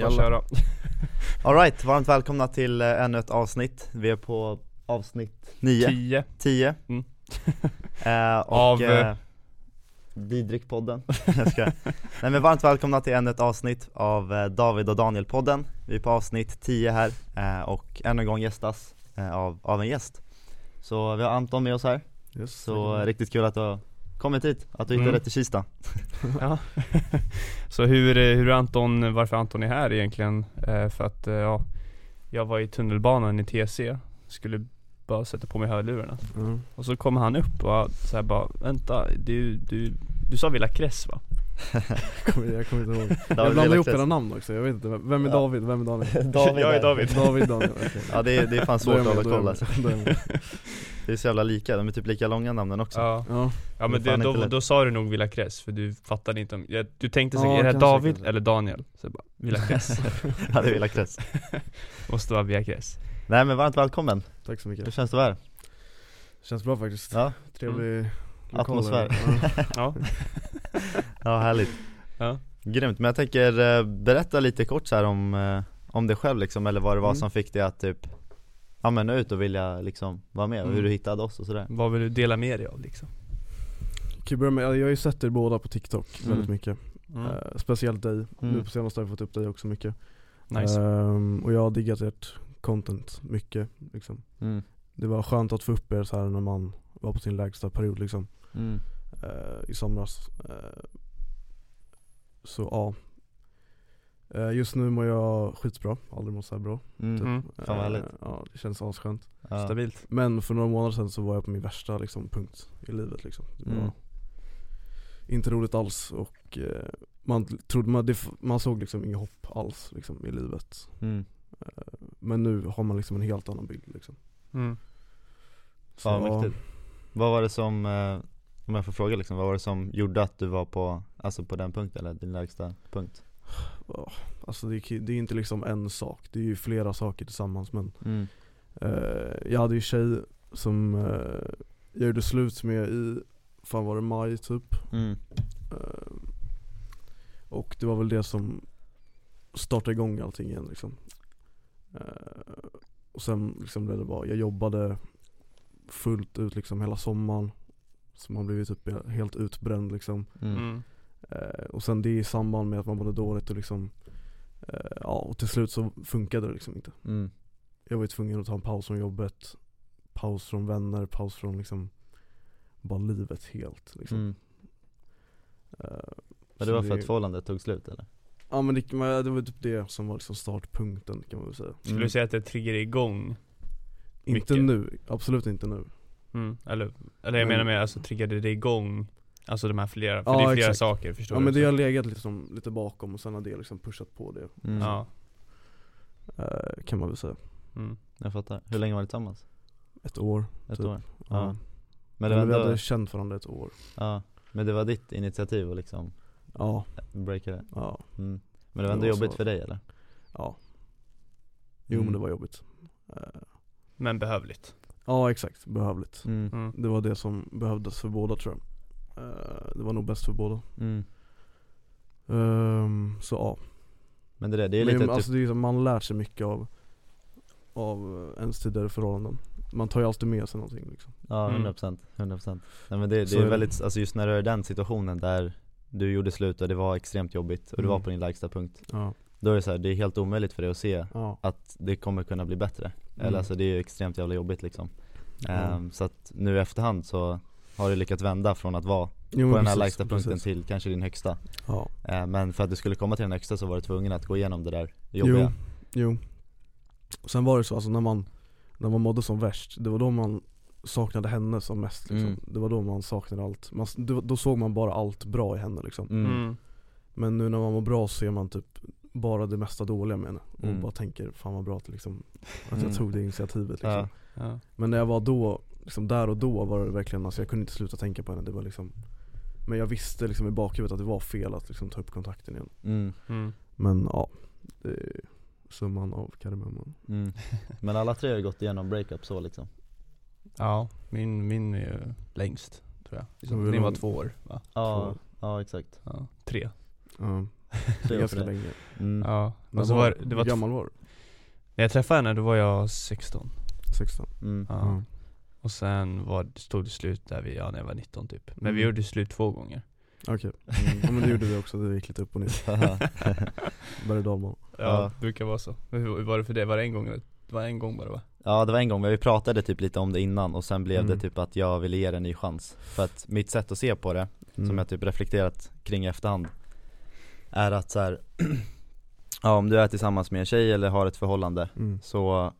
Bara köra. Alright, varmt välkomna till eh, ännu ett avsnitt. Vi är på avsnitt 9, 10 10 Mm. eh, Och Av, eh, eh, Didrik-podden, jag ska. Nej men varmt välkomna till ännu ett avsnitt av eh, David och Daniel-podden. Vi är på avsnitt 10 här eh, och ännu en gång gästas av, av en gäst. Så vi har Anton med oss här, Yes, så riktigt kul att du har kommit hit, att du hittade Mm. rätt i Kista Ja. Så hur, eh, hur Anton, varför Anton är här egentligen? Eh, för att, eh, ja, jag var i tunnelbanan i TC, skulle bara sätta på mig hörlurarna. Mm. Och så kommer han upp och så här bara, vänta, du, du, du sa Villa Kress va? Jag kommer- Jag inte ihåg Jag blandar ihop era namn också, jag vet inte, vem är Ja. David, vem är Daniel? David Jag är. David. David, Daniel, okej Ja det är, det är fan svårt är att jag hålla koll jag alltså. jag. Det är så jävla lika, de är typ lika långa namnen också Ja, Ja, ja men Det då, då sa du nog Villa Kress för du fattade inte om, ja, du tänkte Ja, säkert, är det här David kanske. eller Daniel? Så jag bara, Villa Kress, Ja det är Villakräs måste vara Villa Kress Nej men varmt välkommen, tack så hur mycket känns det att vara här? Känns bra faktiskt, Ja, trevlig lokal Atmosfär. Ja. Ja, ja härligt ja. Grymt, men jag tänker eh, berätta lite kort så här om, eh, om dig själv liksom, eller vad det var Mm. som fick dig att typ Ja men ut och vilja liksom vara med och hur Mm. du hittade oss och sådär Vad vill du dela med dig av liksom? Jag börja med, jag har ju sett er båda på TikTok väldigt Mm. mycket Mm. Eh, Speciellt dig, Mm. nu på senaste har jag fått upp dig också mycket Nice Ehm, Och jag har diggat ert content mycket liksom mm. Det var skönt att få upp er så här när man var på sin lägsta period liksom Mm. eh, i somras. Eh, så ja. Eh, just nu mår jag skitbra, aldrig mått så här bra. Mm. Mm. Fan vad härligt. Ja, det känns asskönt. Ja. Stabilt Men för några månader sedan så var jag på min värsta liksom, punkt i livet liksom. Det var Mm. inte roligt alls och man trodde, man, det, man såg liksom inget hopp alls liksom, i livet. Mm. Men nu har man liksom en helt annan bild liksom. mm. Fan vad mäktigt Vad var det som, eh, om jag får fråga liksom, vad var det som gjorde att du var på, alltså på den punkten eller din lägsta punkt? Alltså det, är- det är inte liksom en sak, det är ju flera saker tillsammans men Mm. Eh, jag hade ju tjej som eh, jag gjorde slut med i, fan var det maj typ Mm. Eh, Och det var väl det som startade igång allting igen liksom Eh, Och sen liksom blev det bara, jag jobbade fullt ut liksom hela sommaren Så man blev typ helt utbränd liksom Mm. Mm. Eh, Och sen det i samband med att man mådde dåligt och liksom eh, Ja och till slut så funkade det liksom inte Mm. jag var ju tvungen att ta en paus från jobbet Paus från vänner, paus från liksom Bara livet helt liksom Mm. Eh, Men det var för att förhållandet tog slut eller? Ja men det, men det var typ det som var liksom startpunkten kan man väl säga Skulle Mm. du säga att det triggar igång? Inte Mycket. nu, absolut inte nu Mm. Eller, eller jag Men- menar med, alltså triggade det igång Alltså de här flera, för Ja, det är flera exakt. saker förstår Ja du? men det har legat liksom lite bakom och sen har det liksom pushat på det Mm. Ja, eh, Kan man väl säga mm. Jag fattar, hur länge var ni tillsammans? Ett år Ett Typ. år? Ja, Ja. Men Men det var vi ändå, hade känt varandra ett år ja, men det var ditt initiativ att liksom Ja, breaka det? ja, Mm. Men det var ändå Det var jobbigt så. för dig eller? ja Jo Mm. men det var jobbigt Men behövligt. Ja exakt, behövligt. Mm. mm. Det var det som behövdes för båda tror jag. Eh, Det var nog bäst för båda. Mm. Ehm, Så ja. Men det, är det, är Men, lite alltså, typ, det är, liksom- Man lär sig mycket av Av eh, ens tidigare förhållanden. Man tar ju alltid med sig någonting liksom. Ja Mm. 100% 100% Nej men det, det är väldigt, alltså just när du är i den situationen där du gjorde slut och det var extremt jobbigt och du var Mm. på din lägsta punkt. Ja, Då är det så här, det är helt omöjligt för dig att se ja, att det kommer kunna bli bättre Eller Mm. alltså det är ju extremt jävla jobbigt liksom Ja. Ehm, Så att nu i efterhand så har du lyckats vända från att vara jo, på den här lägsta punkten precis. till kanske din högsta Ja, Ehm, Men för att du skulle komma till den högsta så var du tvungen att gå igenom det där jobbiga jo Sen var det så, alltså när man När man mådde som värst, det var då man saknade henne som mest liksom. Mm. Det var då man saknade allt, man, då, då såg man bara allt bra i henne liksom Mm. Mm. Men nu när man mår bra ser man typ bara det mesta dåliga med henne och Mm. bara tänker fan vad bra att, liksom, att Mm. jag tog det initiativet liksom. Ja. Ja. Men när jag var då, liksom där och då var det verkligen, alltså jag kunde inte sluta tänka på henne, det var liksom Men jag visste liksom i bakhuvudet att det var fel att liksom ta upp kontakten igen Mm. Mm. Men ja, det är summan av kardemumman Mm. Men alla tre har ju gått igenom breakup så liksom Ja, min, min är ju längst tror jag Så hur Din var två år va? Ja, Två. ja exakt Ja, tre Ja, Ganska det. länge Mm. Ja, och så var, det var Hur gammal var du? När jag träffade henne då var jag 16 16? Mm. ja. Ja. Och sen var, stod det slut där vi, ja när jag var 19 typ Men vi Mm. gjorde slut två gånger Okej, ja, men det gjorde vi också, det gick lite upp och ner Berg och dalbana Ja, det brukar vara så Hur var det för det? Var det en gång? eller? Det var en gång bara va? Ja det var en gång, men vi pratade typ lite om det innan och sen blev Mm. det typ att jag ville ge det en ny chans För att mitt sätt att se på det, Mm. som jag typ reflekterat kring i efterhand Är att så här, ja om du är tillsammans med en tjej eller har ett förhållande mm. Så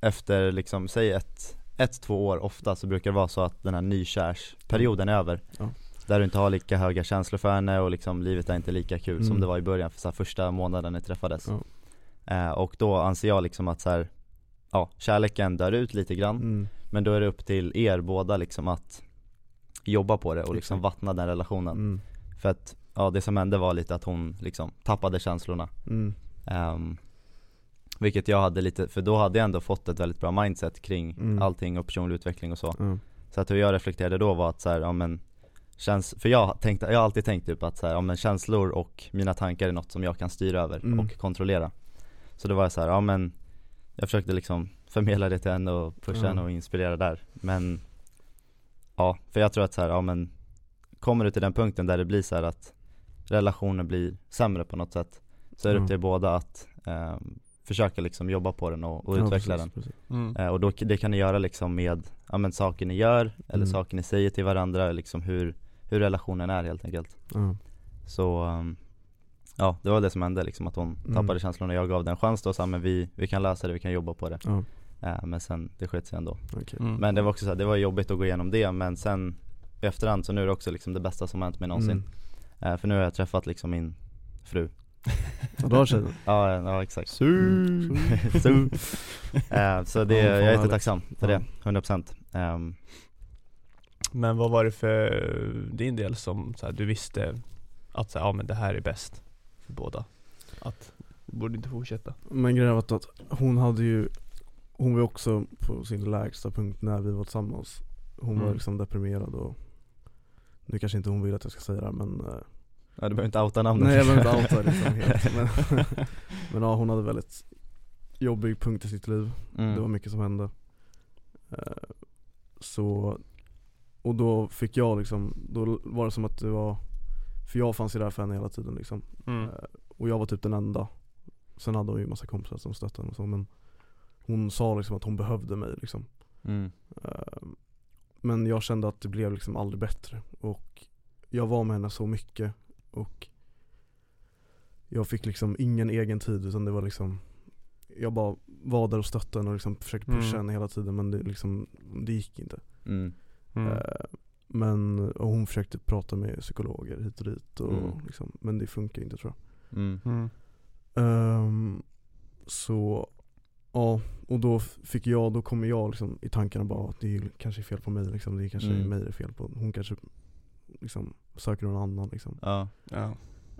efter liksom, säg ett, ett, två år ofta så brukar det vara så att den här nykärsperioden är över Ja. Där du inte har lika höga känslor för henne och liksom livet är inte lika kul som Mm. det var i början för så här, första månaden ni träffades Ja. eh, Och då anser jag liksom att så här, ja, kärleken dör ut lite grann Mm. Men då är det upp till er båda liksom att jobba på det och liksom vattna den relationen Mm. För att, ja det som hände var lite att hon liksom tappade känslorna Mm. Ehm, Vilket jag hade lite, för då hade jag ändå fått ett väldigt bra mindset kring Mm. allting och personlig utveckling och så Ja. Så att hur jag reflekterade då var att så här, ja men Känns, för jag tänkte, jag har alltid tänkt typ att så här, ja men känslor och mina tankar är något som jag kan styra över Mm. och kontrollera Så då var jag så här, ja men Jag försökte liksom förmedla det till henne och pusha Ja. henne och inspirera där Men Ja, för jag tror att så här, ja men Kommer du till den punkten där det blir så att Relationen blir sämre på något sätt Så är det upp till båda att eh, Försöka liksom jobba på den och, och Ja, utveckla precis, den precis. mm. Eh, Och då, det kan ni göra liksom med, ja men saker ni gör, eller Mm. saker ni säger till varandra, liksom hur, hur relationen är helt enkelt Ja. Så, um, ja det var det som hände liksom att hon Mm. tappade känslorna, jag gav den en chans då och sa men vi, vi kan lösa det, vi kan jobba på det Eh, Men sen, det sket sig ändå okej Mm. Men det var också så här, det var jobbigt att gå igenom det men sen i efterhand så nu är det också liksom det bästa som har hänt mig någonsin Mm. För nu har jag träffat liksom min fru har tjejen? Ja, ja exakt Su. så, eh, så det, Ja, jag är jättetacksam för det, 100% um, Men vad var det för din del som så här, du visste att så här, ja men det här är bäst för båda? Att du borde inte fortsätta? Men grejen var att- hon hade ju Hon var också på sin lägsta punkt när vi var tillsammans Hon var Mm. liksom deprimerad och Nu kanske inte hon vill att jag ska säga det men eh, Ja du behöver inte outa namnet Nej jag behöver inte outa liksom helt men, men ja hon hade väldigt jobbig punkt i sitt liv mm. Det var mycket som hände Eh, Så Och då fick jag liksom, då var det som att det var För jag fanns ju där för henne hela tiden liksom Mm. Eh, Och jag var typ den enda Sen hade hon ju massa kompisar som stöttade henne och så men Hon sa liksom att hon behövde mig liksom mm. Men jag kände att det blev liksom aldrig bättre och Jag var med henne så mycket och Jag fick liksom ingen egen tid utan det var liksom Jag bara var där och stöttade henne och liksom försökte pusha Mm. henne hela tiden men det liksom Det gick inte Mm. Mm. Eh, Men och hon försökte prata med psykologer hit och dit och Mm. liksom, Men det funkar inte tror jag Mm. Mm. Ehm, Så Ja, och då fick jag, då kommer jag liksom i tankarna bara att det är kanske är fel på mig liksom, det är kanske Mm. är mig det är fel på, hon kanske liksom söker någon annan liksom Ja, Ja.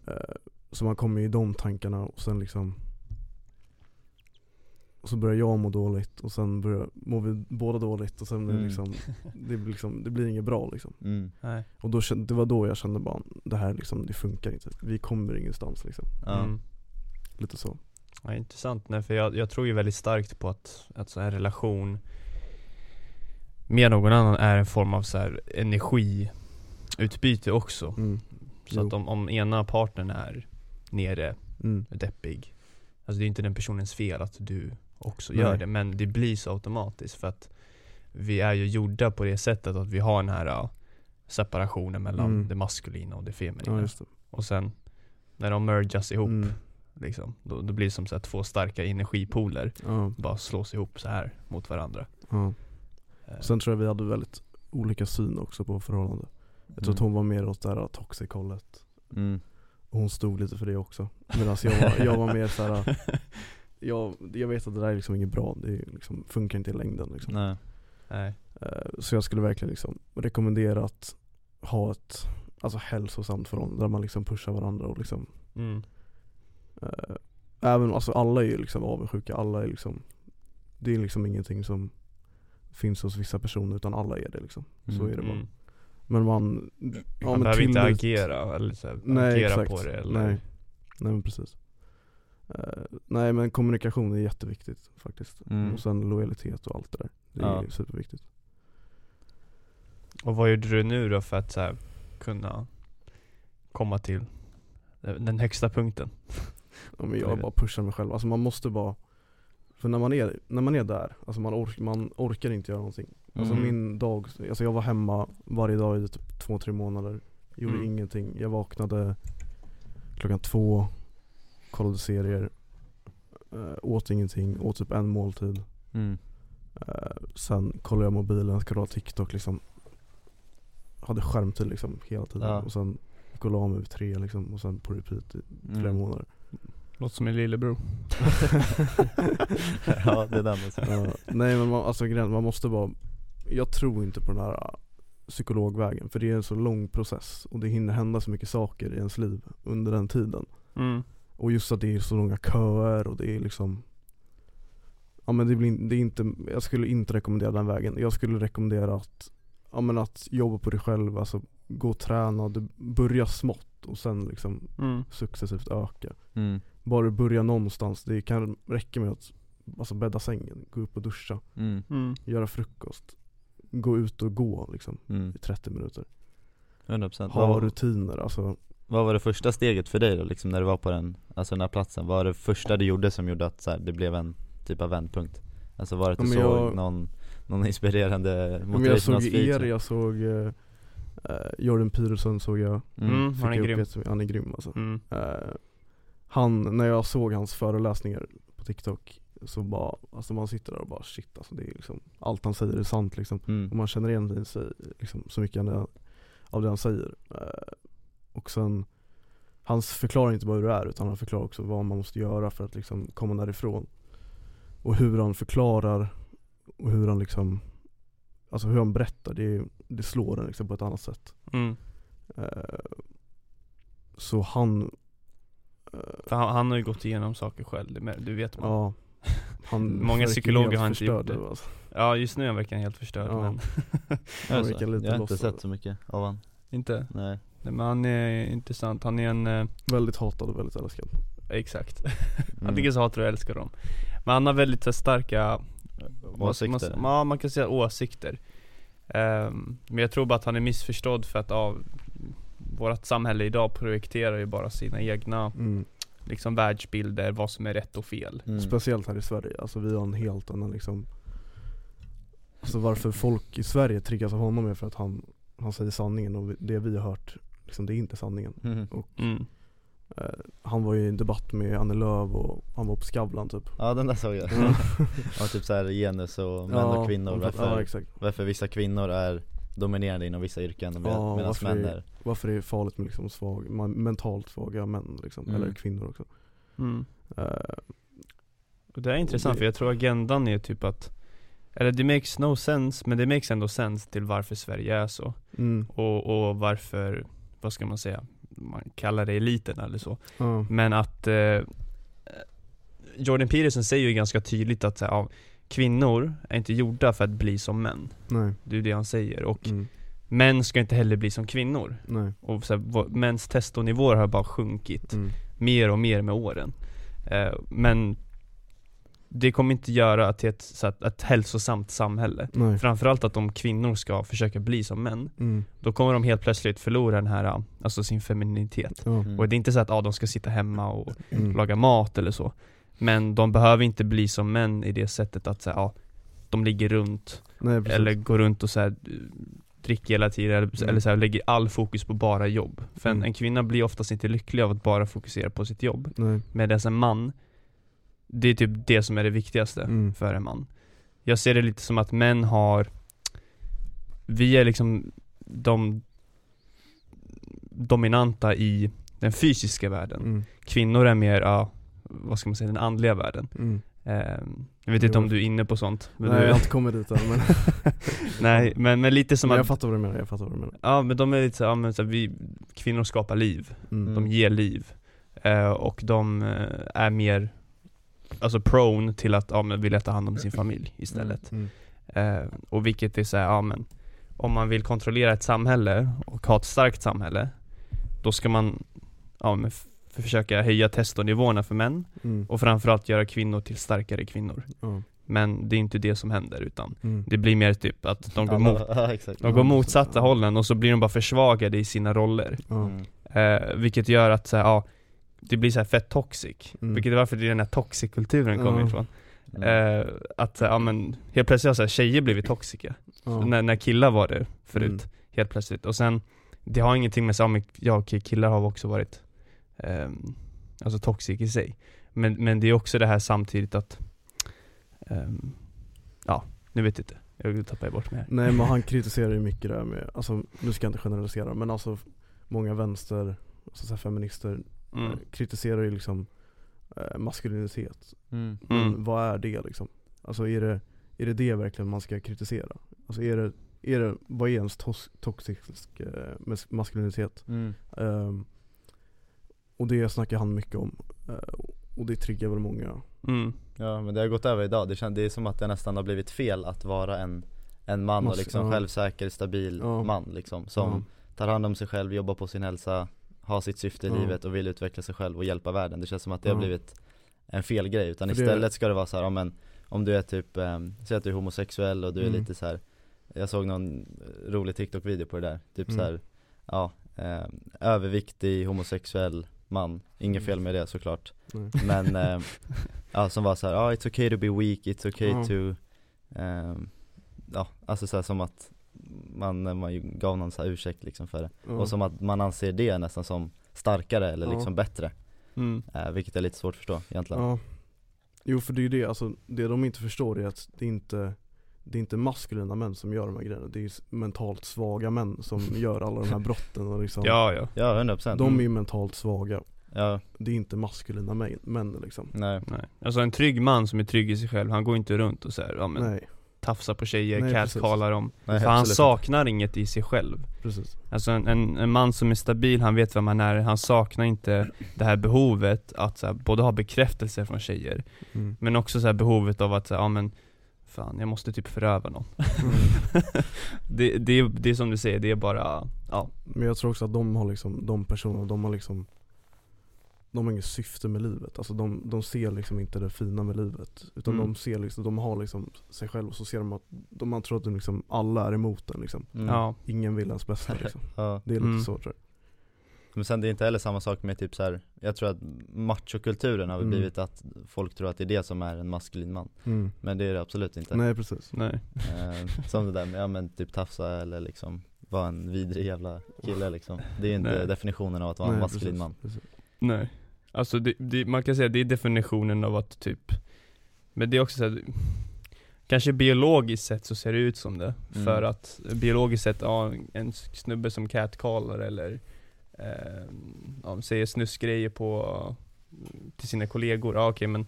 Eh, Så man kommer i de tankarna och sen liksom och så börjar jag må dåligt och sen börjar, mår vi båda dåligt och sen är det Mm. liksom, det blir liksom, det blir inget bra liksom mm. Nej. Och då, kände- det var då jag kände bara, det här liksom, det funkar inte, vi kommer ingenstans liksom. Mm. lite så Ja, intressant, nej för jag, jag tror ju väldigt starkt på att, att så här relation med någon annan är en form av så här energiutbyte också mm. Så att Jo. om, om ena partnern är nere, Mm. deppig Alltså det är inte den personens fel att du också Nej. gör det men det blir så automatiskt för att Vi är ju gjorda på det sättet att vi har den här separationen mellan Mm. det maskulina och det feminina Ja det Och sen när de mergas ihop Mm. Liksom, då, då blir det som så två starka energipoler Ja, bara slås ihop så här mot varandra. Eh, Sen tror jag vi hade väldigt olika syn också på förhållande Jag tror att hon var mer åt det här toxic hållet mm. Hon stod lite för det också Medan jag var, jag var mer såhär jag, jag vet att det där är liksom inget bra, det liksom, funkar inte i längden liksom. Nej. Nej. Eh, Så jag skulle verkligen liksom rekommendera att ha ett alltså hälsosamt förhållande där man liksom pushar varandra och liksom Mm. Eh, Även, alltså alla är ju liksom avundsjuka, alla är liksom Det är liksom ingenting som finns hos vissa personer utan alla är det liksom Så Mm. är det bara Mm. Men man, ja, Man men behöver inte agera eller så här, Nej, agera exakt. på det eller Nej. nej men precis Eh, Nej men kommunikation är jätteviktigt faktiskt Mm. Och sen lojalitet och allt det där Det är Ja. superviktigt Och vad gjorde du nu då för att så här, kunna komma till den högsta punkten? Ja, men jag bara pushar mig själv, alltså man måste bara För när man är, när man är där, alltså man, ork, man orkar inte göra någonting Alltså Mm. min dag, alltså jag var hemma varje dag i typ två, tre månader Gjorde Mm. ingenting, jag vaknade klockan två Kollade serier äh, Åt ingenting, åt typ en måltid Mm. Eh, sen kollade jag mobilen, scrollade TikTok liksom Hade skärmtid liksom hela tiden Ja. och sen gick och la mig vid tre liksom och sen på repeat i flera Mm. månader Låter som min lillebror. ja det är den alltså. Ja, Nej men man, alltså grejen, man måste bara Jag tror inte på den här äh, psykologvägen för det är en så lång process och det hinner hända så mycket saker i ens liv under den tiden Mm. Och just att det är så långa köer och det är liksom Ja men det blir det är inte, jag skulle inte rekommendera den vägen. Jag skulle rekommendera att Ja men att jobba på dig själv, alltså gå och träna, du börja smått och sen liksom Mm. successivt öka. Mm. Bara du börjar någonstans, det kan räcka med att alltså bädda sängen, gå upp och duscha, Mm. Mm. göra frukost, gå ut och gå liksom Mm. i 30 minuter. 100% Ha rutiner, alltså vad var det första steget för dig då liksom när du var på den, alltså den här platsen? Vad var det första du gjorde som gjorde att så här, det blev en typ av vändpunkt? Alltså var det att Ja, du men såg jag- någon, någon inspirerande Ja, men jag såg er, jag såg eh, Jordan Peterson såg jag Mm. Mm. Han är grym. jättemycket. Han är grym alltså. Mm. Eh, han, när jag såg hans föreläsningar på TikTok så bara, alltså man sitter där och bara shit alltså det är liksom Allt han säger är sant liksom Och Mm. man känner igen sig liksom, så mycket av det- av det han säger Eh, Och sen Han förklarar inte bara hur det är utan han förklarar också vad man måste göra för att liksom komma därifrån Och hur han förklarar och hur han liksom Alltså hur han berättar, det, det slår en liksom på ett annat sätt Mm. Eh, Så han eh, För han, han har ju gått igenom saker själv, det du vet man. Ja. Ja han Många verkar psykologer har inte gjort det. nu, alltså. just nu är han verkligen helt förstörd Ja. men verkar lite jag har inte sett så mycket av han. inte. Nej. Nej, men han är intressant, han är en, eh, Väldigt hatad och väldigt älskad exakt. Mm. Antingen så hatar du eller älskar dem. Men han har väldigt starka man Åsikter. säga? Ja, man kan säga åsikter. Ehm, men jag tror bara att han är missförstådd för att av vårt samhälle idag projekterar ju bara sina egna mm. liksom världsbilder, vad som är rätt och fel. Mm. Speciellt här i Sverige, alltså vi har en helt annan liksom Alltså varför folk i Sverige triggas av honom är för att han, han säger sanningen och det vi har hört, liksom det är inte sanningen Mm. Mm. Eh, Han var ju i en debatt med Annie Lööf och han var på Skavlan typ Ja den där såg jag. Ja. ja typ såhär genus och män Ja, och kvinnor, varför, Ja exakt, varför vissa kvinnor är dominerande inom vissa yrken med, Ja, medan varför män är- varför det är farligt med liksom svag, mentalt svaga män liksom, Mm. eller kvinnor också Mm. Och det är intressant det- för jag tror agendan är typ att Eller det makes no sense, men det makes ändå sense till varför Sverige är så mm, Och, och varför, vad ska man säga, man kallar det eliten eller så. Ja, Men att eh, Jordan Peterson säger ju ganska tydligt att ja, kvinnor är inte gjorda för att bli som män. Nej, Det är det han säger. Och mm, män ska inte heller bli som kvinnor. Nej, Och så här, mäns testonivåer har bara sjunkit mm, mer och mer med åren. Eh, Men det kommer inte göra till ett, så att, ett hälsosamt samhälle. Nej, Framförallt att om kvinnor ska försöka bli som män. Mm, Då kommer de helt plötsligt förlora den här, alltså sin femininitet. Mm. Och det är inte så att ah, de ska sitta hemma och mm, laga mat eller så. Men de behöver inte bli som män i det sättet att så här, ja, de ligger runt nej eller går runt och så här, dricker hela tiden eller, Mm. eller så här, lägger all fokus på bara jobb. För en, Mm. en kvinna blir oftast inte lycklig av att bara fokusera på sitt jobb. Medan en man Det är typ det som är det viktigaste Mm. för en man. Jag ser det lite som att män har Vi är liksom de dominanta i den fysiska världen. Mm, Kvinnor är mer, ja, vad ska man säga, den andliga världen. Mm. Ehm, Jag vet inte om du är inne på sånt men Nej du, jag har inte kommit dit än men Nej, men, men lite som Men jag att fattar vad du menar, jag fattar vad du menar. Ja men de är lite så, ja, men så vi, kvinnor skapar liv, mm. de ger liv. Eh, Och de eh, är mer Alltså prone till att, ja men vilja ta hand om sin familj istället Mm. Eh, och vilket är såhär, ja men Om man vill kontrollera ett samhälle och ha ett starkt samhälle Då ska man, ja men försöka höja testonivåerna för män Mm. och framförallt göra kvinnor till starkare kvinnor. Ja. Men det är inte det som händer utan Mm. det blir mer typ att de går, mot, Ja exakt de går motsatta ja. hållen och så blir de bara försvagade i sina roller. Mm. Eh, vilket gör att så här, ja, det blir så här fett toxic. Mm. Vilket är varför det är den här toxic-kulturen kommer ifrån. Mm. Eh, att ja men, helt plötsligt har så här, tjejer blivit toxiska. Ja. När, när killar var det förut, Mm. helt plötsligt. Och sen, det har ingenting med, så, ja, okej, killar har också varit ehm, Alltså toxic i sig. Men, men det är också det här samtidigt att ehm, Ja, nu vet jag inte. Jag tappar bort mig här. Nej men han kritiserar ju mycket det här med, alltså nu ska jag inte generalisera men alltså många vänster, alltså så här feminister Mm. eh, kritiserar ju liksom eh, maskulinitet. Mm. Men Mm. vad är det liksom? Alltså är det, är det det verkligen man ska kritisera? Alltså är det, är det vad är ens tos, toxisk eh, mas- maskulinitet? Mm. Ehm, och det snackar han mycket om, eh, och det triggar väl många Mm. Ja men det har gått över idag, det, känns, det är som att det nästan har blivit fel att vara en, en man och Mas- liksom ja. självsäker, stabil Ja. man liksom Som tar hand om sig själv, jobbar på sin hälsa, har sitt syfte i Ja. livet och vill utveckla sig själv och hjälpa världen Det känns som att det har Ja. blivit en fel grej utan För det- istället ska det vara så här, ja, men om du är typ, um, säg att du är homosexuell och du är Mm. lite så här. Jag såg någon rolig TikTok-video på det där, typ Mm. så här, ja, eh, överviktig homosexuell man, inget Mm. fel med det såklart. Men, eh, ja som var såhär, ja it's okay to be weak, it's okay to Ja, alltså såhär som att man, man gav någon så här ursäkt liksom för det Ja. Och som att man anser det nästan som starkare eller Ja. liksom bättre Mm. eh, Vilket är lite svårt att förstå egentligen Ja. Jo för det är ju det, alltså det de inte förstår är att det är inte det är inte maskulina män som gör de här grejerna, det är mentalt svaga män som gör alla de här brotten och liksom Ja, ja. Ja, 100% De är ju mentalt svaga, Ja, det är inte maskulina män, män liksom nej Nej. Alltså en trygg man som är trygg i sig själv, han går inte runt och så här, ja, men, Nej, tafsar på tjejer, catcallar dem. Nej, För han saknar inget i sig själv. precis Alltså en, en, en man som är stabil, han vet vem han är, han saknar inte det här behovet att så här, både ha bekräftelse från tjejer, mm. men också så här behovet av att, så här, ja men Fan, jag måste typ föröva någon. Mm. det, det, är- det är som du säger, det är bara, ja. Men jag tror också att de har liksom, de personerna, de har liksom De har inget syfte med livet, alltså de, de ser liksom inte det fina med livet Utan Mm. de ser liksom, de har liksom sig själv och så ser de att, de, man tror att de liksom, alla är emot den liksom mm. ja. Ingen vill ens bästa liksom ja. Det är lite Mm. så tror jag Men sen det är inte heller samma sak med typ så här. jag tror att machokulturen har Mm. blivit att folk tror att det är det som är en maskulin man mm. Men det är det absolut inte Nej precis Nej. Eh, som det där med, ja men typ tafsa eller liksom vara en vidrig jävla kille liksom Det är inte Nej. definitionen av att vara en Nej, maskulin precis, man precis. Nej. Alltså det, det, man kan säga det är definitionen av att typ Men det är också så här, Kanske biologiskt sett så ser det ut som det Mm. För att biologiskt sett, ja en snubbe som catcallar eller eh, ja, Säger snuskgrejer på Till sina kollegor, ja okej men